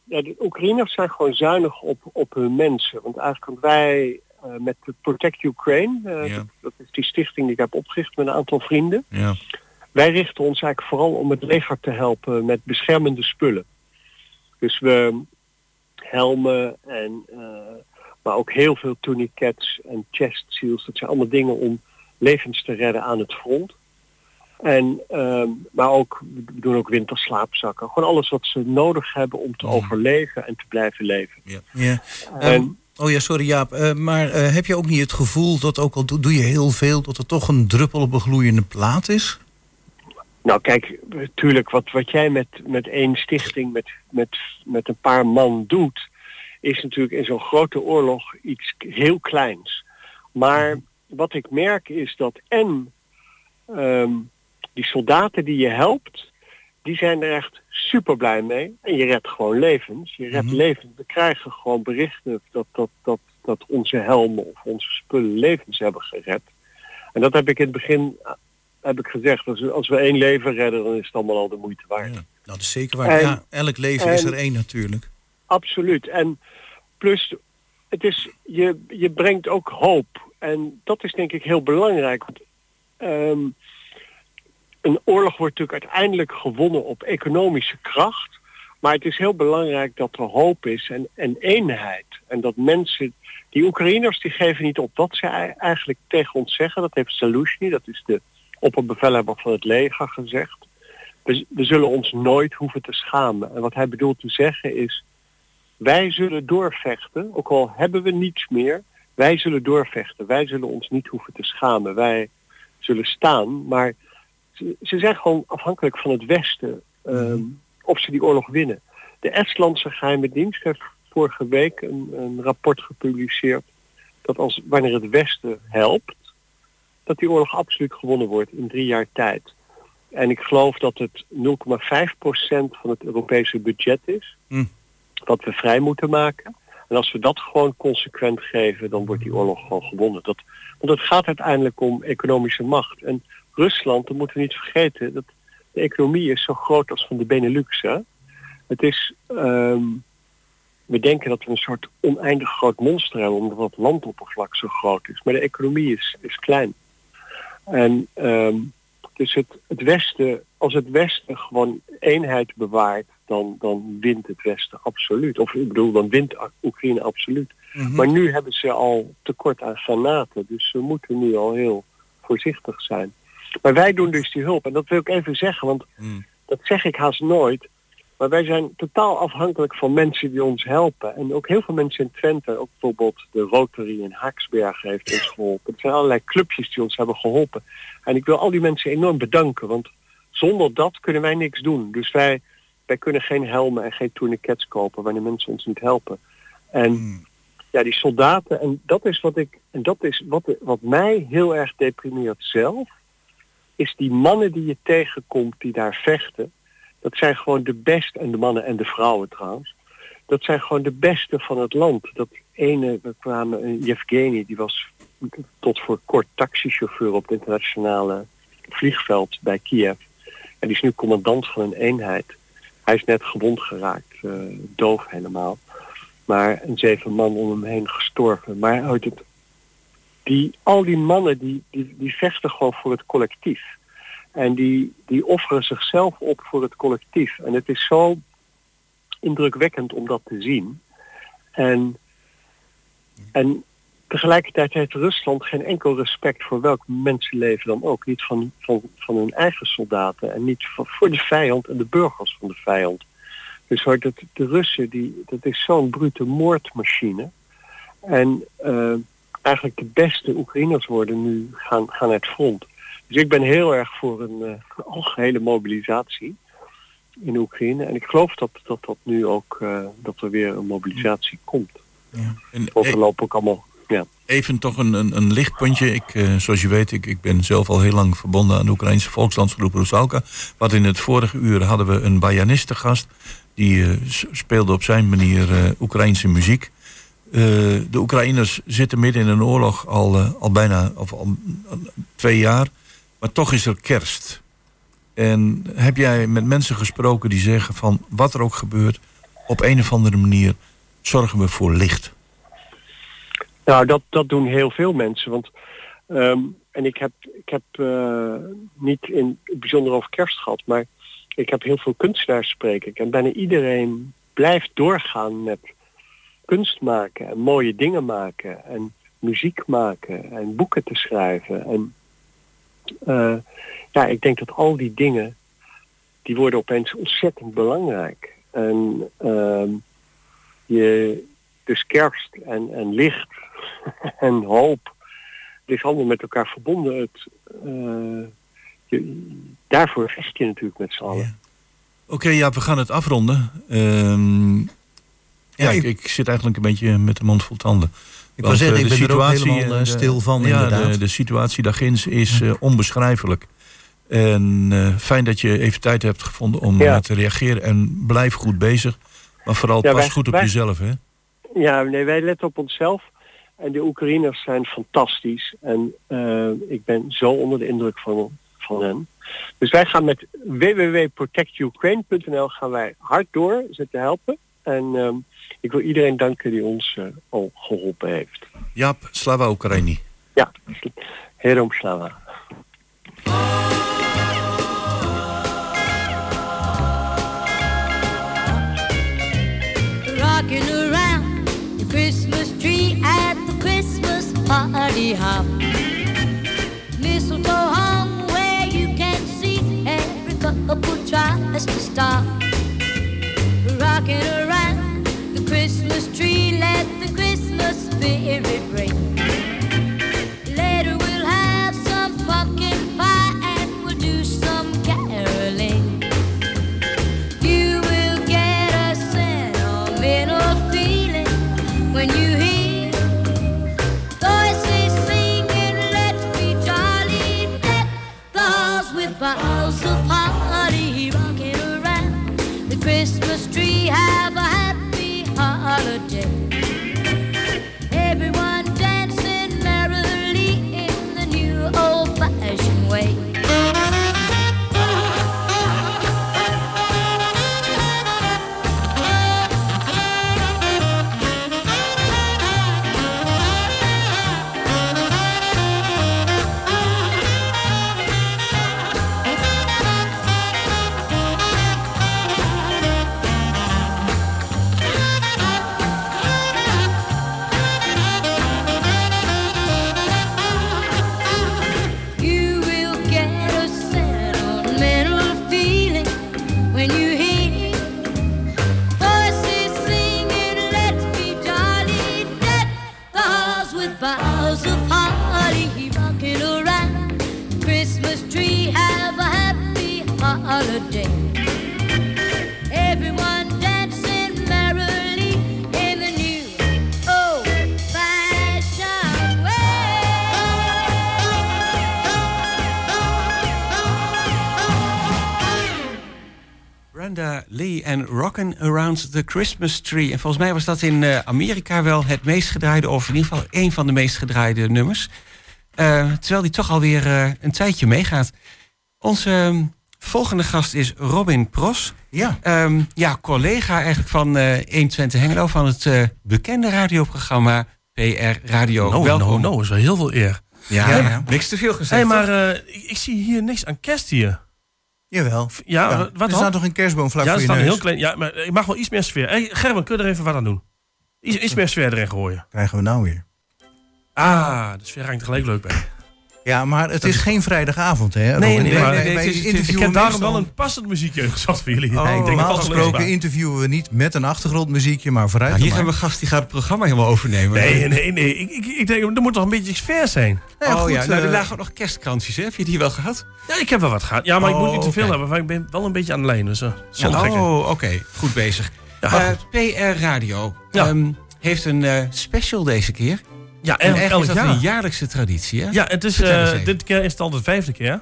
ja, de Oekraïners zijn gewoon zuinig op, op hun mensen. Want eigenlijk wij eh, met de Protect Ukraine, eh, Ja. dat, dat is die stichting die ik heb opgericht met een aantal vrienden. Ja. Wij richten ons eigenlijk vooral om het leger te helpen met beschermende spullen. Dus we helmen en eh, maar ook heel veel tourniquets en chest seals. Dat zijn allemaal dingen om levens te redden aan het front. En, ehm, maar ook, we doen ook winterslaapzakken. Gewoon alles wat ze nodig hebben om te overleven en te blijven leven. Ja. En, Ehm, oh ja, sorry Jaap. Eh, maar eh, heb je ook niet het gevoel dat ook al doe, je heel veel... dat er toch een druppel op een gloeiende plaat is? Nou kijk, natuurlijk wat, wat jij met, met één stichting, met, met, met een paar man doet, is natuurlijk in zo'n grote oorlog iets heel kleins. Maar wat ik merk is dat en ehm, die soldaten die je helpt, die zijn er echt super blij mee. En je redt gewoon levens. Je redt Mhm. levens. We krijgen gewoon berichten dat, dat, dat, dat onze helmen of onze spullen levens hebben gered. En dat heb ik in het begin eh, heb ik gezegd. Als we, als we één leven redden, dan is het allemaal al de moeite waard. Ja, dat is zeker waar. En- ja, elk leven is er één natuurlijk. Absoluut. En plus, het is, je, je brengt ook hoop. En dat is denk ik heel belangrijk. Want, ehm, een oorlog wordt natuurlijk uiteindelijk gewonnen op economische kracht. Maar het is heel belangrijk dat er hoop is en, en eenheid. En dat mensen, die Oekraïners, die geven niet op wat ze ei- eigenlijk tegen ons zeggen. Dat heeft Salushny, dat is de opperbevelhebber van het leger, gezegd. We zullen ons nooit hoeven te schamen. En wat hij bedoelt te zeggen is, wij zullen doorvechten, ook al hebben we niets meer. Wij zullen doorvechten. Wij zullen ons niet hoeven te schamen. Wij zullen staan. Maar ze, ze zijn gewoon afhankelijk van het Westen ehm, of ze die oorlog winnen. De Estlandse geheime dienst heeft vorige week een, een rapport gepubliceerd dat als wanneer het Westen helpt, dat die oorlog absoluut gewonnen wordt in drie jaar tijd. En ik geloof dat het 0,5% van het Europese budget is. Dat we vrij moeten maken. En als we dat gewoon consequent geven, dan wordt die oorlog gewoon gewonnen. Dat, want het gaat uiteindelijk om economische macht. En Rusland, dat moeten we niet vergeten, dat de economie is zo groot als van de Benelux. Hè? Het is, ehm, we denken dat we een soort oneindig groot monster hebben, omdat het landoppervlak zo groot is. Maar de economie is, is klein. En ehm, dus het, het Westen, als het Westen gewoon eenheid bewaart, dan, dan wint het Westen absoluut. Of ik bedoel, dan wint Oekraïne absoluut. Mhm. Maar nu hebben ze al tekort aan granaten, dus we moeten nu al heel voorzichtig zijn. Maar wij doen dus die hulp. En dat wil ik even zeggen, want Mm. dat zeg ik haast nooit. Maar wij zijn totaal afhankelijk van mensen die ons helpen. En ook heel veel mensen in Twente, ook bijvoorbeeld de Rotary in Haaksberg heeft ons geholpen. Er zijn allerlei clubjes die ons hebben geholpen. En ik wil al die mensen enorm bedanken, want zonder dat kunnen wij niks doen. Dus wij, wij kunnen geen helmen en geen tourniquets kopen wanneer mensen ons niet helpen. En ja, die soldaten, en dat is wat ik, en dat is wat, wat mij heel erg deprimeert zelf, is die mannen die je tegenkomt die daar vechten. Dat zijn gewoon de beste, en de mannen en de vrouwen trouwens. Dat zijn gewoon de beste van het land. Dat ene, we kwamen, een Yevgeny, die was tot voor kort taxichauffeur op het internationale vliegveld bij Kiev. En die is nu commandant van een eenheid. Hij is net gewond geraakt, eh, doof helemaal. Maar een zeven man om hem heen gestorven. Maar uit het, die, al die mannen die, die, die vechten gewoon voor het collectief. En die, die offeren zichzelf op voor het collectief. En het is zo indrukwekkend om dat te zien. En, en tegelijkertijd heeft Rusland geen enkel respect voor welk mensenleven dan ook. Niet van, van, van hun eigen soldaten en niet van, voor de vijand en de burgers van de vijand. Dus dat, de Russen, die, dat is zo'n brute moordmachine. En eh, eigenlijk de beste Oekraïners worden nu gaan, gaan het front. Dus ik ben heel erg voor een eh, algehele mobilisatie in Oekraïne. En ik geloof dat dat, dat nu ook, eh, dat er weer een mobilisatie komt. En Overlopen ook allemaal, ja. Even toch een, een, een lichtpuntje. Ik, eh, zoals je weet, ik, ik ben zelf al heel lang verbonden aan de Oekraïnse volksdansgroep Rusalka. Wat in het vorige uur hadden we een bajanistengast. Die speelde op zijn manier Oekraïnse muziek. Eh, de Oekraïners zitten midden in een oorlog al, eh, al bijna of al, twee jaar. Maar toch is er kerst. En heb jij met mensen gesproken die zeggen van wat er ook gebeurt, op een of andere manier zorgen we voor licht. Nou, dat, dat doen heel veel mensen. Want, ehm, en ik heb, ik heb eh, niet in het bijzonder over kerst gehad, maar ik heb heel veel kunstenaars spreken. En bijna iedereen blijft doorgaan met kunst maken en mooie dingen maken en muziek maken en boeken te schrijven. En eh, ja, ik denk dat al die dingen, die worden opeens ontzettend belangrijk. En ehm, je, dus kerst en, en licht en hoop. Het is allemaal met elkaar verbonden. Het, eh, daarvoor vecht je natuurlijk met z'n allen. Oké, ja, we gaan het afronden. Ehm, ja, ik, ik zit eigenlijk een beetje met de mond vol tanden. Ik wou Want, zeggen, ik de ben er ook situatie, helemaal, eh, eh, stil van, Ja, inderdaad. de, de situatie daarginds is eh, onbeschrijfelijk. En eh, fijn dat je even tijd hebt gevonden om Ja. te reageren. En blijf goed bezig. Maar vooral Ja, pas wij- goed op wij- jezelf, hè? Ja, nee, wij letten op onszelf. En de Oekraïners zijn fantastisch. En eh, ik ben zo onder de indruk van, van hen. Dus wij gaan met www.protectukraine.nl gaan wij hard door ze te helpen. En ehm, ik wil iedereen danken die ons eh, al geholpen heeft. Jaap, Slava Oekraïni. Ja, Herom Slava. rocking around the Christmas tree at the Christmas party hop. Mistletoe hung where you can see every couple tries to stop. Rocking around Christmas tree, let the Christmas spirit ring. Later we'll have some pumpkin pie and we'll do some caroling. You will get a sentimental feeling when you hear voices singing, let's be jolly, let the halls with boughs of holly rocking around the Christmas tree. Have Around the Christmas Tree. En volgens mij was dat in eh, Amerika wel het meest gedraaide... of in ieder geval één van de meest gedraaide nummers. Eh, terwijl die toch alweer eh een tijdje meegaat. Onze ehm, volgende gast is Robin Pros. Ja. Ehm, ja, collega eigenlijk van eh 120 Hengelo... van het eh, bekende radioprogramma PR Radio. No, Welkom. no, no, is wel heel veel eer. Ja, Ja, niks te veel gezegd. Hé, toch? maar eh, ik, ik zie hier niks aan kerst hier. Jawel. Ja, Ja, wat er staat toch een kerstboom vlak ja, voor je neus? heel klein... Ja, maar ik mag wel iets meer sfeer. Hé, Gerben, kun je er even wat aan doen? Iets, iets meer sfeer erin gooien. Krijgen we nou weer. Ah, de sfeer hangt er gelijk leuk bij. Ja, maar het is geen vrijdagavond, hè? Nee, nee, nee, het het Ik heb daarom wel een passend muziekje gezocht voor jullie. Oh, Normaal het gesproken interviewen we niet met een achtergrondmuziekje, maar vooruit Nou, hier hebben we gast die gaat het programma helemaal overnemen. Nee, nee, nee. Ik, ik, ik denk, er moet toch een beetje sfeer zijn. maar. Ja, oh ja, nou, er eh, lagen ook nog kerstkrantjes, hè? Heb je die wel gehad? Ja, ik heb wel wat gehad. Ja, maar ik moet Oh, niet te veel oké. hebben. Want ik ben wel een beetje aan de lijn. Dus gekke. oh, oké. Goed bezig. Ja, Eh, PR Radio ehm, heeft een eh, special deze keer. Ja En elk is dat jaar. een jaarlijkse traditie, hè? Ja, het is, eh, dit keer is het al de vijfde keer.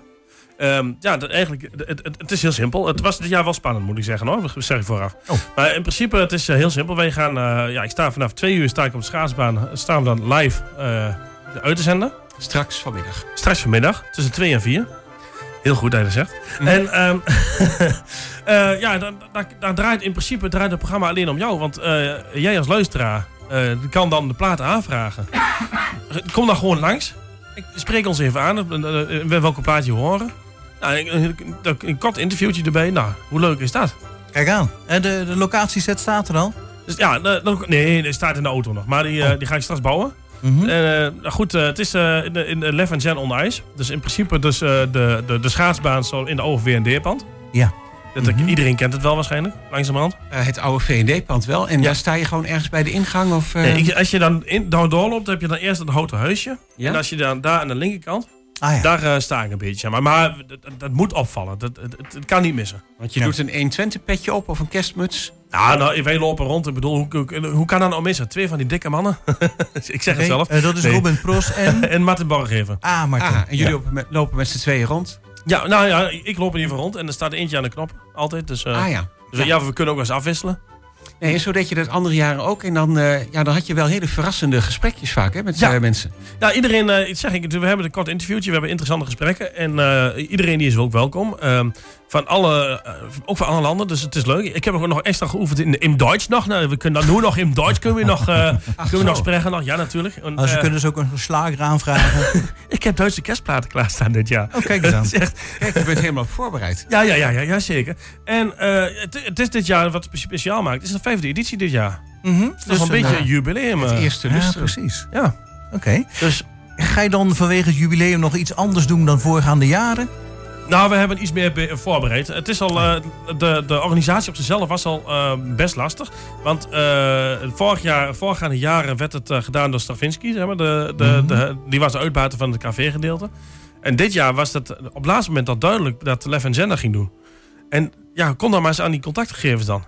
Ehm, ja, dat, eigenlijk, het, het, het is heel simpel. Het was dit jaar wel spannend, moet ik zeggen hoor. Dat zeg ik vooraf. Oh. Maar in principe, het is eh, heel simpel. Wij gaan, eh, ja, ik sta vanaf twee uur sta ik op de schaatsbaan. Staan we dan live uit te zenden. Straks vanmiddag. Straks vanmiddag, tussen 2 en 4. Heel goed dat je dat zegt. En eh, ja, dan, dan, dan draait in principe draait het programma alleen om jou. Want jij als luisteraar eh, kan dan de platen aanvragen. Kom dan gewoon langs. Ik spreek ons even aan, eh, eh, welke plaat je horen. Nou, een, een, een kort interviewtje erbij. Nou, hoe leuk is dat? Kijk aan. En de, de locatieset staat er al. Dus ja, nee, die staat in de auto nog. Maar die, eh, die ga ik straks bouwen. Mhm. Goed, het is in de, in Lef Gen on Ice. Dus in principe dus, de, de, de schaatsbaan zo in de oude V&D-pand. Ja. Dat, Mhm. Iedereen kent het wel waarschijnlijk, langzamerhand. Eh, het oude V&D-pand wel. En Ja. daar sta je gewoon ergens bij de ingang? Of, eh, Nee, als je dan, in, dan doorloopt, heb je dan eerst een houten huisje. Ja? En als je dan daar aan de linkerkant, Ah ja. daar eh, sta ik een beetje. Maar, maar dat, moet opvallen. Dat, kan niet missen. Want je doet een 120-petje op of een kerstmuts. Nou, nou, wij lopen rond. Ik bedoel, hoe, hoe, hoe kan dat nou missen? Twee van die dikke mannen. ik zeg het zelf. dat is Nee. Robin Pros en... En Martin Borgeven. Ah, Martin. Ah, en jullie lopen met, lopen met z'n tweeën rond. Ja, nou ja, ik loop in ieder geval rond. En er staat eentje aan de knop. Altijd. Dus, eh, ah ja. dus ja. we kunnen ook eens afwisselen. Nee, en zo deed je dat andere jaren ook. En dan, eh, ja, dan had je wel hele verrassende gesprekjes vaak hè, met Ja. eh, mensen. Ja, iedereen, eh, ik zeg ik, we hebben een kort interviewtje, we hebben interessante gesprekken. En eh, iedereen die is ook welkom. Ehm, van alle, ook van alle landen, dus het is leuk. Ik heb ook nog extra geoefend in, in Duits nog. Nou, we kunnen dan nu nog in Duits kunnen we nog, eh, kunnen we nog spreken. Nog. Ja, natuurlijk. En, Als ze eh, kunnen dus ook een slager aanvragen. Ik heb Duitse kerstplaten klaarstaan dit jaar. Oh, kijk eens aan. Dat is echt, Kijk, je bent helemaal voorbereid. ja, ja, ja, ja, ja, zeker. En eh, het, het is dit jaar wat spe- speciaal maakt. Het is de vijfde editie dit jaar. Mhm. Dat is wel een beetje een jubileum. Het eh. eerste Ja, precies. Ja, Oké. dus... Ga je dan vanwege het jubileum nog iets anders doen dan voorgaande jaren? Nou, we hebben iets meer be- voorbereid. Het is al, eh, de, de organisatie op zichzelf was al eh, best lastig. Want eh, vorig jaar, voorgaande jaren werd het eh, gedaan door Stravinsky. Zeg maar, de, de, de, die was de uitbater van het café-gedeelte. En dit jaar was het op het laatste moment al duidelijk dat Lef en Zender ging doen. En ja, kom dan maar eens aan die contactgegevens dan.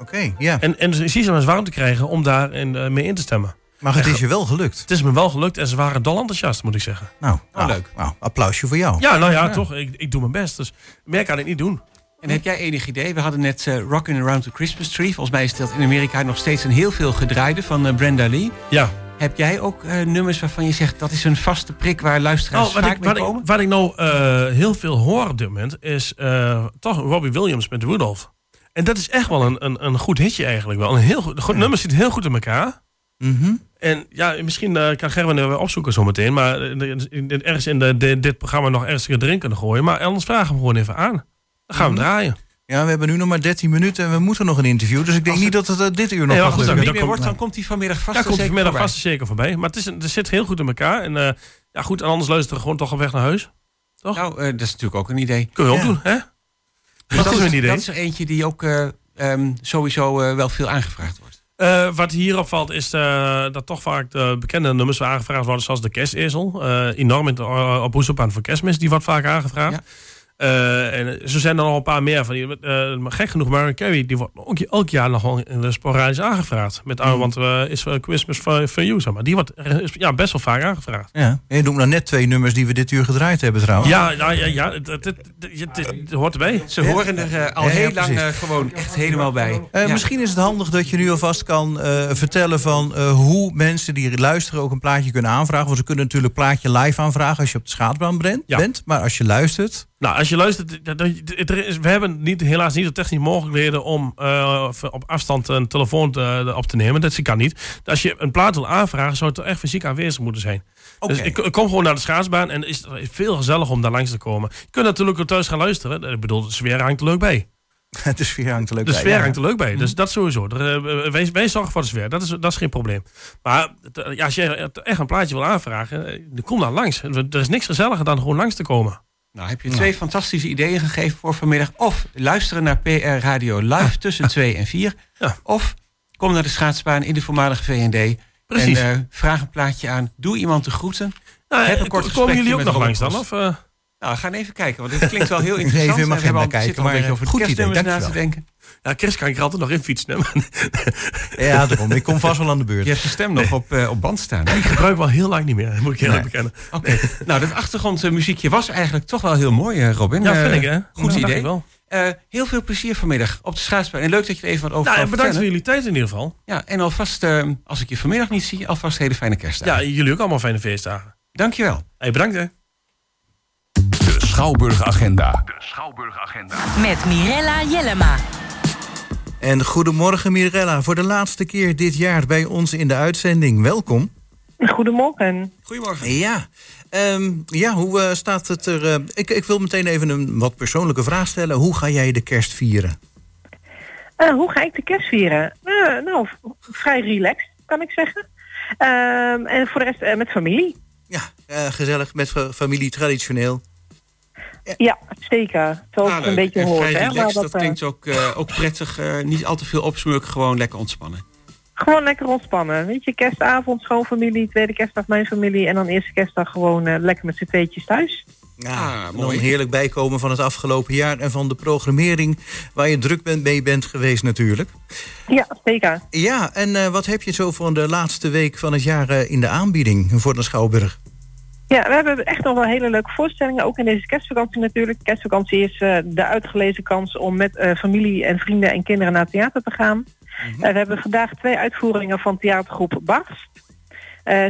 Oké, ja. En, en zie ze maar eens warm te krijgen om daarin eh, mee in te stemmen. Maar het is je wel gelukt. Het is me wel gelukt en ze waren dol enthousiast, moet ik zeggen. Nou, nou, leuk. Nou, applausje voor jou. Ja, nou ja, toch. Ik, ik doe mijn best. Dus meer kan ik niet doen. En heb jij enig idee? We hadden net eh Rockin' Around the Christmas Tree. Volgens mij is dat in Amerika nog steeds een heel veel gedraaide van eh, Brenda Lee. Ja. Heb jij ook eh, nummers waarvan je zegt dat is een vaste prik waar luisteraars Nou, wat, vaak ik, mee wat, ik, wat ik nou eh, heel veel hoor op dit moment is eh, toch Robbie Williams met Rudolph. En dat is echt wel een, een, een goed hitje eigenlijk wel. Een heel goed, nummer zit heel goed in elkaar. Mhm. En ja, misschien eh, kan Gerben er weer opzoeken zometeen. Maar in- in- ergens in de, de- dit programma nog ergens erin kunnen gooien. Maar anders vragen we hem gewoon even aan. Dan gaan we hem draaien. Ja, we hebben nu nog maar 13 minuten en we moeten nog een interview. Dus ik denk niet dat het eh, dit uur nog Nee, gaat lukken. Niet wordt, dan komt hij vanmiddag vast. En komt hij zeker vanmiddag voorbij. vast zeker voorbij. Maar het, is, het zit heel goed in elkaar. En ja, goed, en anders luisteren we gewoon toch op weg naar huis. Toch? Nou, dat is natuurlijk ook een idee. Kun je ook Ja. doen, hè? Dus dat is een idee. Dat is er eentje die ook eh, ehm, sowieso eh, wel veel aangevraagd wordt. Eh, wat hier opvalt is dat toch vaak de bekende nummers aangevraagd worden, zoals de kerstezel. Eh, enorm in de, uh, op Oeselbaan voor kerstmis, die wordt vaak aangevraagd. Ja. Eh, en zo zijn er nog een paar meer van die. eh, maar gek genoeg, Mariah Carey, die wordt ook elk jaar nog wel in de sporadisch aangevraagd. Met, uh, Want eh, is uh, Christmas for, for You, zeg maar. Die wordt eh, is, ja, best wel vaak aangevraagd. Ja. En je noemt nou net twee nummers die we dit uur gedraaid hebben trouwens. Ja, nou, ja, ja het, het, het, het- het- het hoort erbij. Ze horen er eh, al Ja, ja, heel lang eh, gewoon echt helemaal bij. Eh, Ja. Misschien is het handig dat je nu alvast kan eh, vertellen van eh, hoe mensen die luisteren ook een plaatje kunnen aanvragen. Want ze kunnen natuurlijk een plaatje live aanvragen als je op de schaatsbaan bent. Ja. bent. Maar als je luistert, Nou, als je luistert, er is- we hebben niet, helaas niet de technische mogelijkheden om eh, op afstand een telefoon te- op te nemen. Dat kan niet. Als je een plaat wil aanvragen, zou het er echt fysiek aanwezig moeten zijn. Dus ik, ik kom gewoon naar de schaatsbaan en is het veel gezellig om daar langs te komen. Je kunt natuurlijk ook thuis gaan luisteren. Ik bedoel, de sfeer hangt er leuk bij. de sfeer hangt er leuk De bij. sfeer Ja. hangt er leuk bij. Dus dat sowieso. Eh, wij, wij zorgen voor de sfeer. Dat is, dat is geen probleem. Maar ja, als je echt een plaatje wil aanvragen, eh, kom dan langs. Er is niks gezelliger dan gewoon langs te komen. Nou, heb je twee fantastische ideeën gegeven voor vanmiddag. Of luisteren naar PR Radio live tussen 2 en 4. Ja. Of kom naar de schaatsbaan in de voormalige VND. Precies. En eh, vraag een plaatje aan. Doe iemand de groeten. Nou, Heb een eh, kort komen gesprekje jullie ook met nog langs dan? Of, eh? Nou, we gaan even kijken, want dit klinkt wel heel Even interessant. in mijn we agenda zitten al kijken, een beetje maar, over de goed idee, na te denken. Ja, Chris kan ik er altijd nog in fietsen. maar Ja, daarom. Ik kom vast wel aan de beurt. Je hebt je stem nog op, eh, op band staan. ik gebruik wel heel lang niet meer, moet ik eerlijk bekennen. Oké. nou, dat achtergrondmuziekje was eigenlijk toch wel heel mooi, eh, Robin. Ja, Eh, vind ik hè. Goed Nou, idee. wel. Eh, heel veel plezier vanmiddag op de schaatsbaan. En leuk dat je er even wat over Nou, bedankt voor jullie tijd in ieder geval. Ja, en alvast, eh, als ik je vanmiddag niet zie, alvast hele fijne kerstdagen. Ja, jullie ook allemaal fijne feestdagen. Dankjewel. Hey, bedankt hè. De Schouwburg Agenda. Met Mirella Jellema. En goedemorgen Mirella, voor de laatste keer dit jaar bij ons in de uitzending. Welkom. Goedemorgen. Goedemorgen. Ja, Ehm, ja hoe eh, staat het er? eh, ik, ik wil meteen even een wat persoonlijke vraag stellen. Hoe ga jij de kerst vieren? Eh, hoe ga ik de kerst vieren? Nou, vrij relaxed, kan ik zeggen. Ehm, en voor de rest eh, met familie. Ja, eh, gezellig met fa- familie, traditioneel. Ja, zeker. Zoals Ah, een beetje En hoort. vrij Hè? relaxed, Maar dat eh, klinkt ook, eh, ook prettig. eh, niet al te veel opsmurken, gewoon lekker ontspannen. Gewoon lekker ontspannen. Weet je, kerstavond, schoonfamilie, tweede kerstdag mijn familie. En dan eerste kerstdag gewoon lekker met z'n tweetjes thuis. Ja, Ah, mooi. dan heerlijk bijkomen van het afgelopen jaar... en van de programmering waar je druk bent, mee bent geweest natuurlijk. Ja, zeker. Ja, en eh, wat heb je zo van de laatste week van het jaar in de aanbieding voor de Schouwburg? Ja, we hebben echt nog wel hele leuke voorstellingen. Ook in deze kerstvakantie natuurlijk. Kerstvakantie is eh, de uitgelezen kans om met eh, familie en vrienden en kinderen naar theater te gaan. Eh, we hebben vandaag twee uitvoeringen van theatergroep Barst.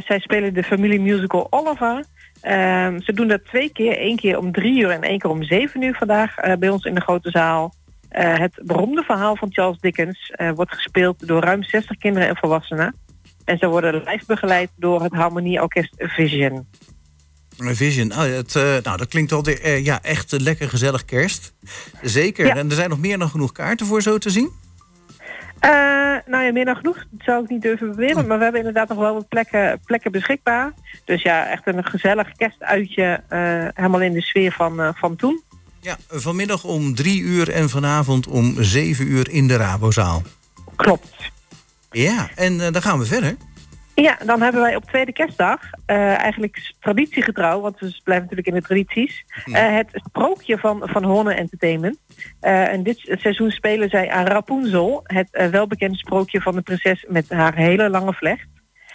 Zij spelen de familiemusical Oliver. Ehm, ze doen dat twee keer. Eén keer om drie uur en één keer om zeven uur vandaag bij ons in de grote zaal. Het beroemde verhaal van Charles Dickens wordt gespeeld door ruim 60 kinderen en volwassenen. En ze worden live begeleid door het Harmonieorkest Vision. Vision, oh, het, eh, nou, dat klinkt alweer eh, ja, echt een lekker gezellig kerst. Zeker, Ja. en er zijn nog meer dan genoeg kaarten voor zo te zien. Eh, nou ja, meer dan genoeg. Zou ik niet durven beweren. Maar we hebben inderdaad nog wel wat plekken, plekken beschikbaar. Dus ja, echt een gezellig kerstuitje. helemaal in de sfeer van, van toen. Ja, vanmiddag om drie uur en vanavond om zeven uur in de Rabozaal. Klopt. Ja, en dan gaan we verder. Ja, dan hebben wij op tweede kerstdag, eh, eigenlijk traditiegetrouw, want we blijven natuurlijk in de tradities, eh, het sprookje van, van Horne Entertainment. Eh, en dit seizoen spelen zij aan Rapunzel, het welbekende sprookje van de prinses met haar hele lange vlecht.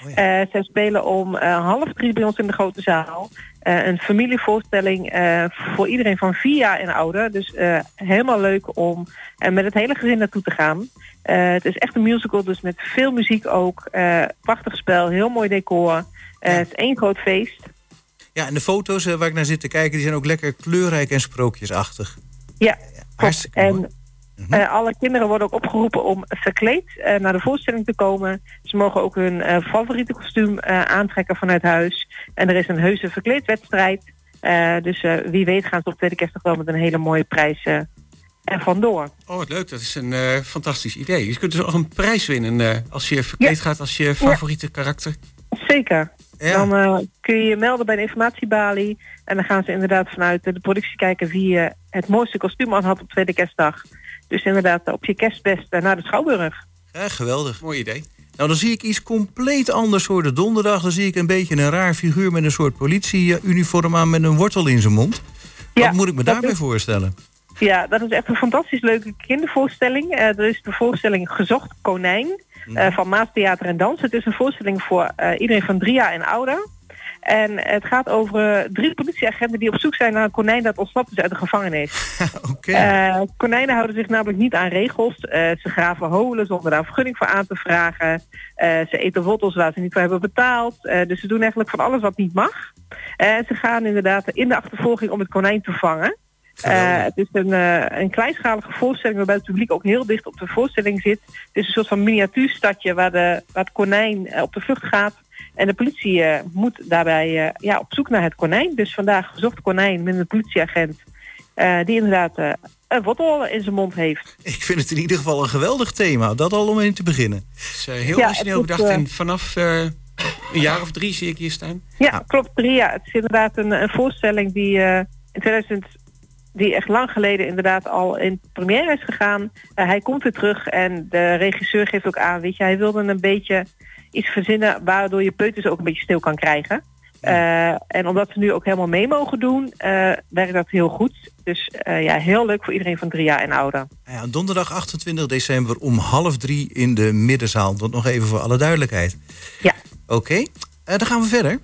Oh ja. Zij spelen om half drie bij ons in de grote zaal. Een familievoorstelling voor iedereen van vier jaar en ouder. Dus helemaal leuk om met het hele gezin naartoe te gaan. Eh, het is echt een musical, dus met veel muziek ook. Eh, prachtig spel, heel mooi decor. Eh, Het is één groot feest. Ja, en de foto's waar ik naar zit te kijken, die zijn ook lekker kleurrijk en sprookjesachtig. Ja, Hartstikke en mooi. eh, alle kinderen worden ook opgeroepen om verkleed naar de voorstelling te komen. Ze mogen ook hun favoriete kostuum aantrekken vanuit huis. En er is een heuse verkleedwedstrijd. Dus wie weet gaan ze op tweede kerstdag wel met een hele mooie prijs eh er vandoor. Oh, wat leuk. Dat is een eh, fantastisch idee. Je kunt dus ook een prijs winnen eh, als je verkleed Ja. gaat als je favoriete karakter. Zeker. Ja. Dan eh, kun je je melden bij de informatiebalie. En dan gaan ze inderdaad vanuit de productie kijken wie eh, het mooiste kostuum aan had op tweede kerstdag. Dus inderdaad op je kerstbest naar de Schouwburg. Ja, geweldig. Mooi idee. Nou, dan zie ik iets compleet anders voor de donderdag. Dan zie ik een beetje een raar figuur met een soort politieuniform aan met een wortel in zijn mond. Wat moet ik me daarbij is- voorstellen? Ja, dat is echt een fantastisch leuke kindervoorstelling. Eh er is de voorstelling Gezocht Konijn eh, van Maas Theater en Dans. Het is een voorstelling voor eh, iedereen van drie jaar en ouder. En het gaat over drie politieagenten die op zoek zijn naar een konijn dat ontsnapt is uit de gevangenis. Konijnen houden zich namelijk niet aan regels. Ze graven holen zonder daar vergunning voor aan te vragen. Ze eten wortels waar ze niet voor hebben betaald. Dus ze doen eigenlijk van alles wat niet mag. En ze gaan inderdaad in de achtervolging om het konijn te vangen. Eh, het is een, eh, een kleinschalige voorstelling waarbij het publiek ook heel dicht op de voorstelling zit. Het is een soort van miniatuurstadje waar, de, waar het konijn eh, op de vlucht gaat. En de politie eh, moet daarbij eh, ja, op zoek naar het konijn. Dus vandaag gezocht konijn met een politieagent eh, die inderdaad een wortel in zijn mond heeft. Ik vind het in ieder geval een geweldig thema. Dat al om in te beginnen. Het is eh, heel Ja, origineel bedacht. En vanaf eh, een jaar of drie zie ik hier staan. Ja, klopt. Ria. Het is inderdaad een, een voorstelling die eh, in 2000 die echt lang geleden inderdaad al in première is gegaan. Eh, hij komt weer terug en de regisseur geeft ook aan, weet je, hij wilde een beetje iets verzinnen waardoor je peuters ook een beetje stil kan krijgen. Eh, en omdat ze nu ook helemaal mee mogen doen, eh, werkt dat heel goed. Dus ja, heel leuk voor iedereen van drie jaar en ouder. Nou Ja, donderdag 28 december om half drie in de middenzaal. Dat nog even voor alle duidelijkheid. Ja. Oké, dan gaan we verder.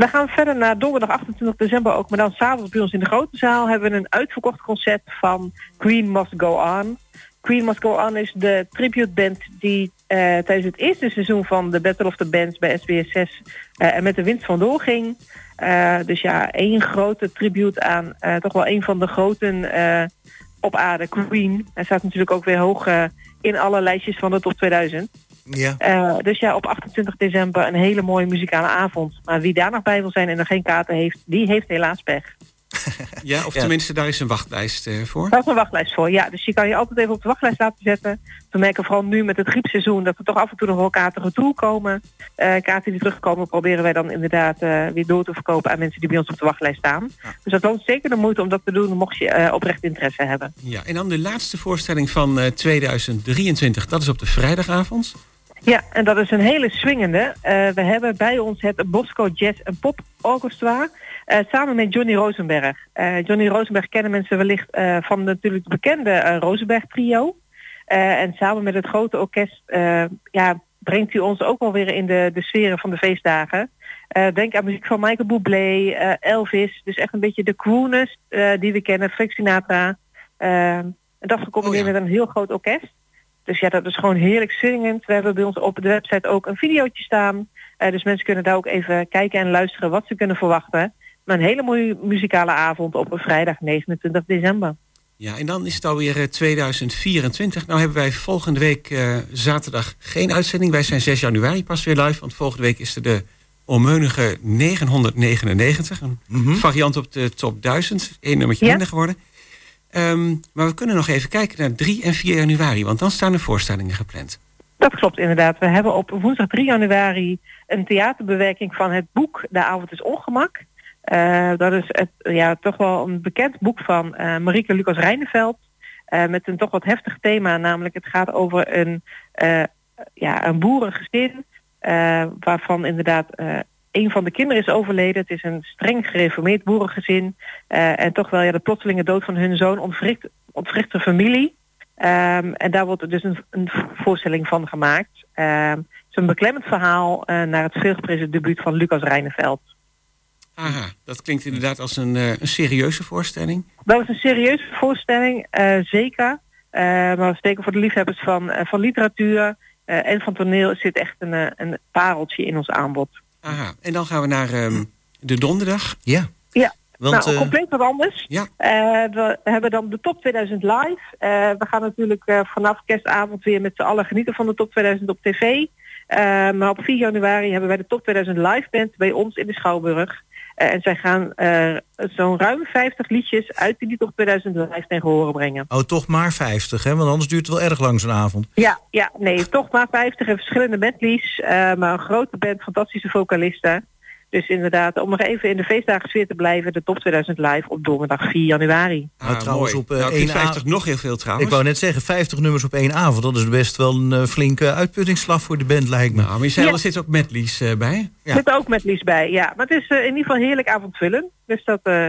We gaan verder naar donderdag 28 december ook. Maar dan s'avonds bij ons in de grote zaal hebben we een uitverkocht concert van Queen Must Go On. Queen Must Go On is de tributeband die eh, tijdens het eerste seizoen van de Battle of the Bands bij SBS6 eh, er met de winst vandoor ging. Eh, dus ja, één grote tribute aan eh, toch wel een van de groten op aarde, Queen. Hij staat natuurlijk ook weer hoog in alle lijstjes van de top 2000. Ja. Eh, dus ja, op 28 december een hele mooie muzikale avond. Maar wie daar nog bij wil zijn en er geen kaarten heeft, die heeft helaas pech. Ja, of tenminste, daar is een wachtlijst eh, voor. Daar is een wachtlijst voor. Ja, dus je kan je altijd even op de wachtlijst laten zetten. We merken vooral nu met het griepseizoen dat er toch af en toe nog wel kaarten retour komen. Eh, kaarten die terugkomen proberen wij dan inderdaad eh, weer door te verkopen aan mensen die bij ons op de wachtlijst staan. Dus dat loont zeker de moeite om dat te doen mocht je oprecht interesse hebben. Ja, en dan de laatste voorstelling van eh, 2023. Dat is op de vrijdagavond. Ja, en dat is een hele swingende. We hebben bij ons het Bosco Jazz en Pop Orchestra. Eh, samen met Johnny Rosenberg. Eh, Johnny Rosenberg kennen mensen wellicht eh, van natuurlijk het bekende Rosenberg trio. En samen met het grote orkest ja, brengt hij ons ook wel weer in de, de sferen van de feestdagen. Denk aan muziek van Michael Bublé, Elvis. Dus echt een beetje de crooners die we kennen. Frank Sinatra. En dat gecombineerd met een heel groot orkest. Dus ja, dat is gewoon heerlijk zingend. We hebben bij ons op de website ook een videootje staan. Dus mensen kunnen daar ook even kijken en luisteren wat ze kunnen verwachten. Maar een hele mooie muzikale avond op een vrijdag 29 december. Ja, en dan is het alweer eh, 2024. Nou hebben wij volgende week eh, zaterdag geen uitzending. Wij zijn 6 januari pas weer live. Want volgende week is er de onmeunige 999. Een variant op de top 1000. Eén nummertje Ja. minder geworden. Ehm, maar we kunnen nog even kijken naar 3 en 4 januari. Want dan staan er voorstellingen gepland. Dat klopt inderdaad. We hebben op woensdag 3 januari een theaterbewerking van het boek De avond is ongemak. Eh, dat is ja, toch wel een bekend boek van eh Marieke Lucas Rijneveld. eh, met een toch wat heftig thema. Namelijk het gaat over een, ja, een boerengezin. waarvan inderdaad een van de kinderen is overleden. Het is een streng gereformeerd boerengezin. en toch wel ja, de plotselinge dood van hun zoon ontwricht, de familie. Ehm, en daar wordt dus een, een voorstelling van gemaakt. Ehm, het is een beklemmend verhaal naar het veelgeprezen debuut van Lucas Rijneveld. Aha, dat klinkt inderdaad als een, eh, een serieuze voorstelling. Dat is een serieuze voorstelling, eh, zeker. Eh, maar zeker voor de liefhebbers van, eh, van literatuur eh, en van toneel zit echt een, eh, een pareltje in ons aanbod. Aha, en dan gaan we naar ehm, de donderdag. Ja. Ja, Want, nou, compleet wat anders. Ja. Eh, we hebben dan de top 2000 live. Eh, we gaan natuurlijk eh, vanaf kerstavond weer met z'n allen genieten van de top 2000 op tv. Eh, maar op 4 januari hebben wij de top 2000 live band bij ons in de Schouwburg. En zij gaan eh, zo'n ruim 50 liedjes uit die 2000 live tegen horen brengen. Oh, toch maar 50, hè? Want anders duurt het wel erg lang zo'n avond. Ja, ja, nee, toch maar 50 en verschillende medleys. eh, maar een grote band, fantastische vocalisten. Dus inderdaad, om nog even in de feestdagen sfeer te blijven, de Top 2000 live op donderdag 4 januari. Nou, trouwens, op eh, nou, één 50 a- nog heel veel trouwens. Ik wou net zeggen, 50 nummers op één avond. Dat is best wel een eh, flinke uitputtingsslag voor de band, lijkt me. Nou, maar je zei al, Ja. er zit ook medleys eh, bij. Ja. Zit er ook met Lies bij, ja. Maar het is eh, in ieder geval heerlijk avondvullen. Dus dat, eh,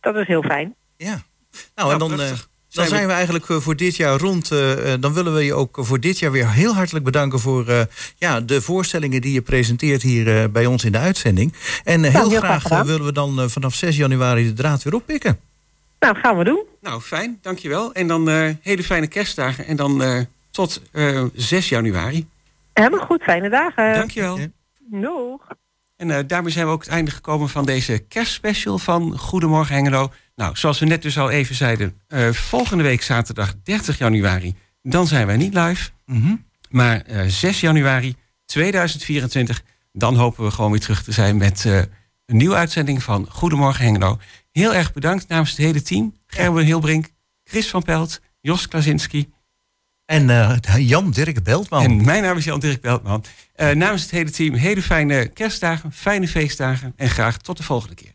dat is heel fijn. Ja. Nou, en dan, eh. Dan Zijn we- eigenlijk eh, voor dit jaar rond. eh, eh, dan willen we je ook voor dit jaar weer heel hartelijk bedanken... voor eh, ja, de voorstellingen die je presenteert hier eh, bij ons in de uitzending. En eh, heel, heel graag willen we dan vanaf 6 januari de draad weer oppikken. Nou, gaan we doen. Nou, fijn, dankjewel. En dan eh, hele fijne kerstdagen. En dan eh, tot eh, 6 januari. Helemaal goed, fijne dagen. Dankjewel. Doeg. En eh, daarmee zijn we ook het einde gekomen van deze kerstspecial van Goedemorgen Hengelo. Nou, zoals we net dus al even zeiden, eh, volgende week zaterdag 30 januari, dan zijn wij niet live. Mhm. Maar eh, 6 januari 2024, dan hopen we gewoon weer terug te zijn met eh, een nieuwe uitzending van Goedemorgen Hengelo. Heel erg bedankt namens het hele team. Gerben Hilbrink, Chris van Pelt, Jos Klasinski. En eh, Jan Dirk Beltman. En mijn naam is Jan Dirk Beltman. Eh, namens het hele team, hele fijne kerstdagen, fijne feestdagen. En graag tot de volgende keer.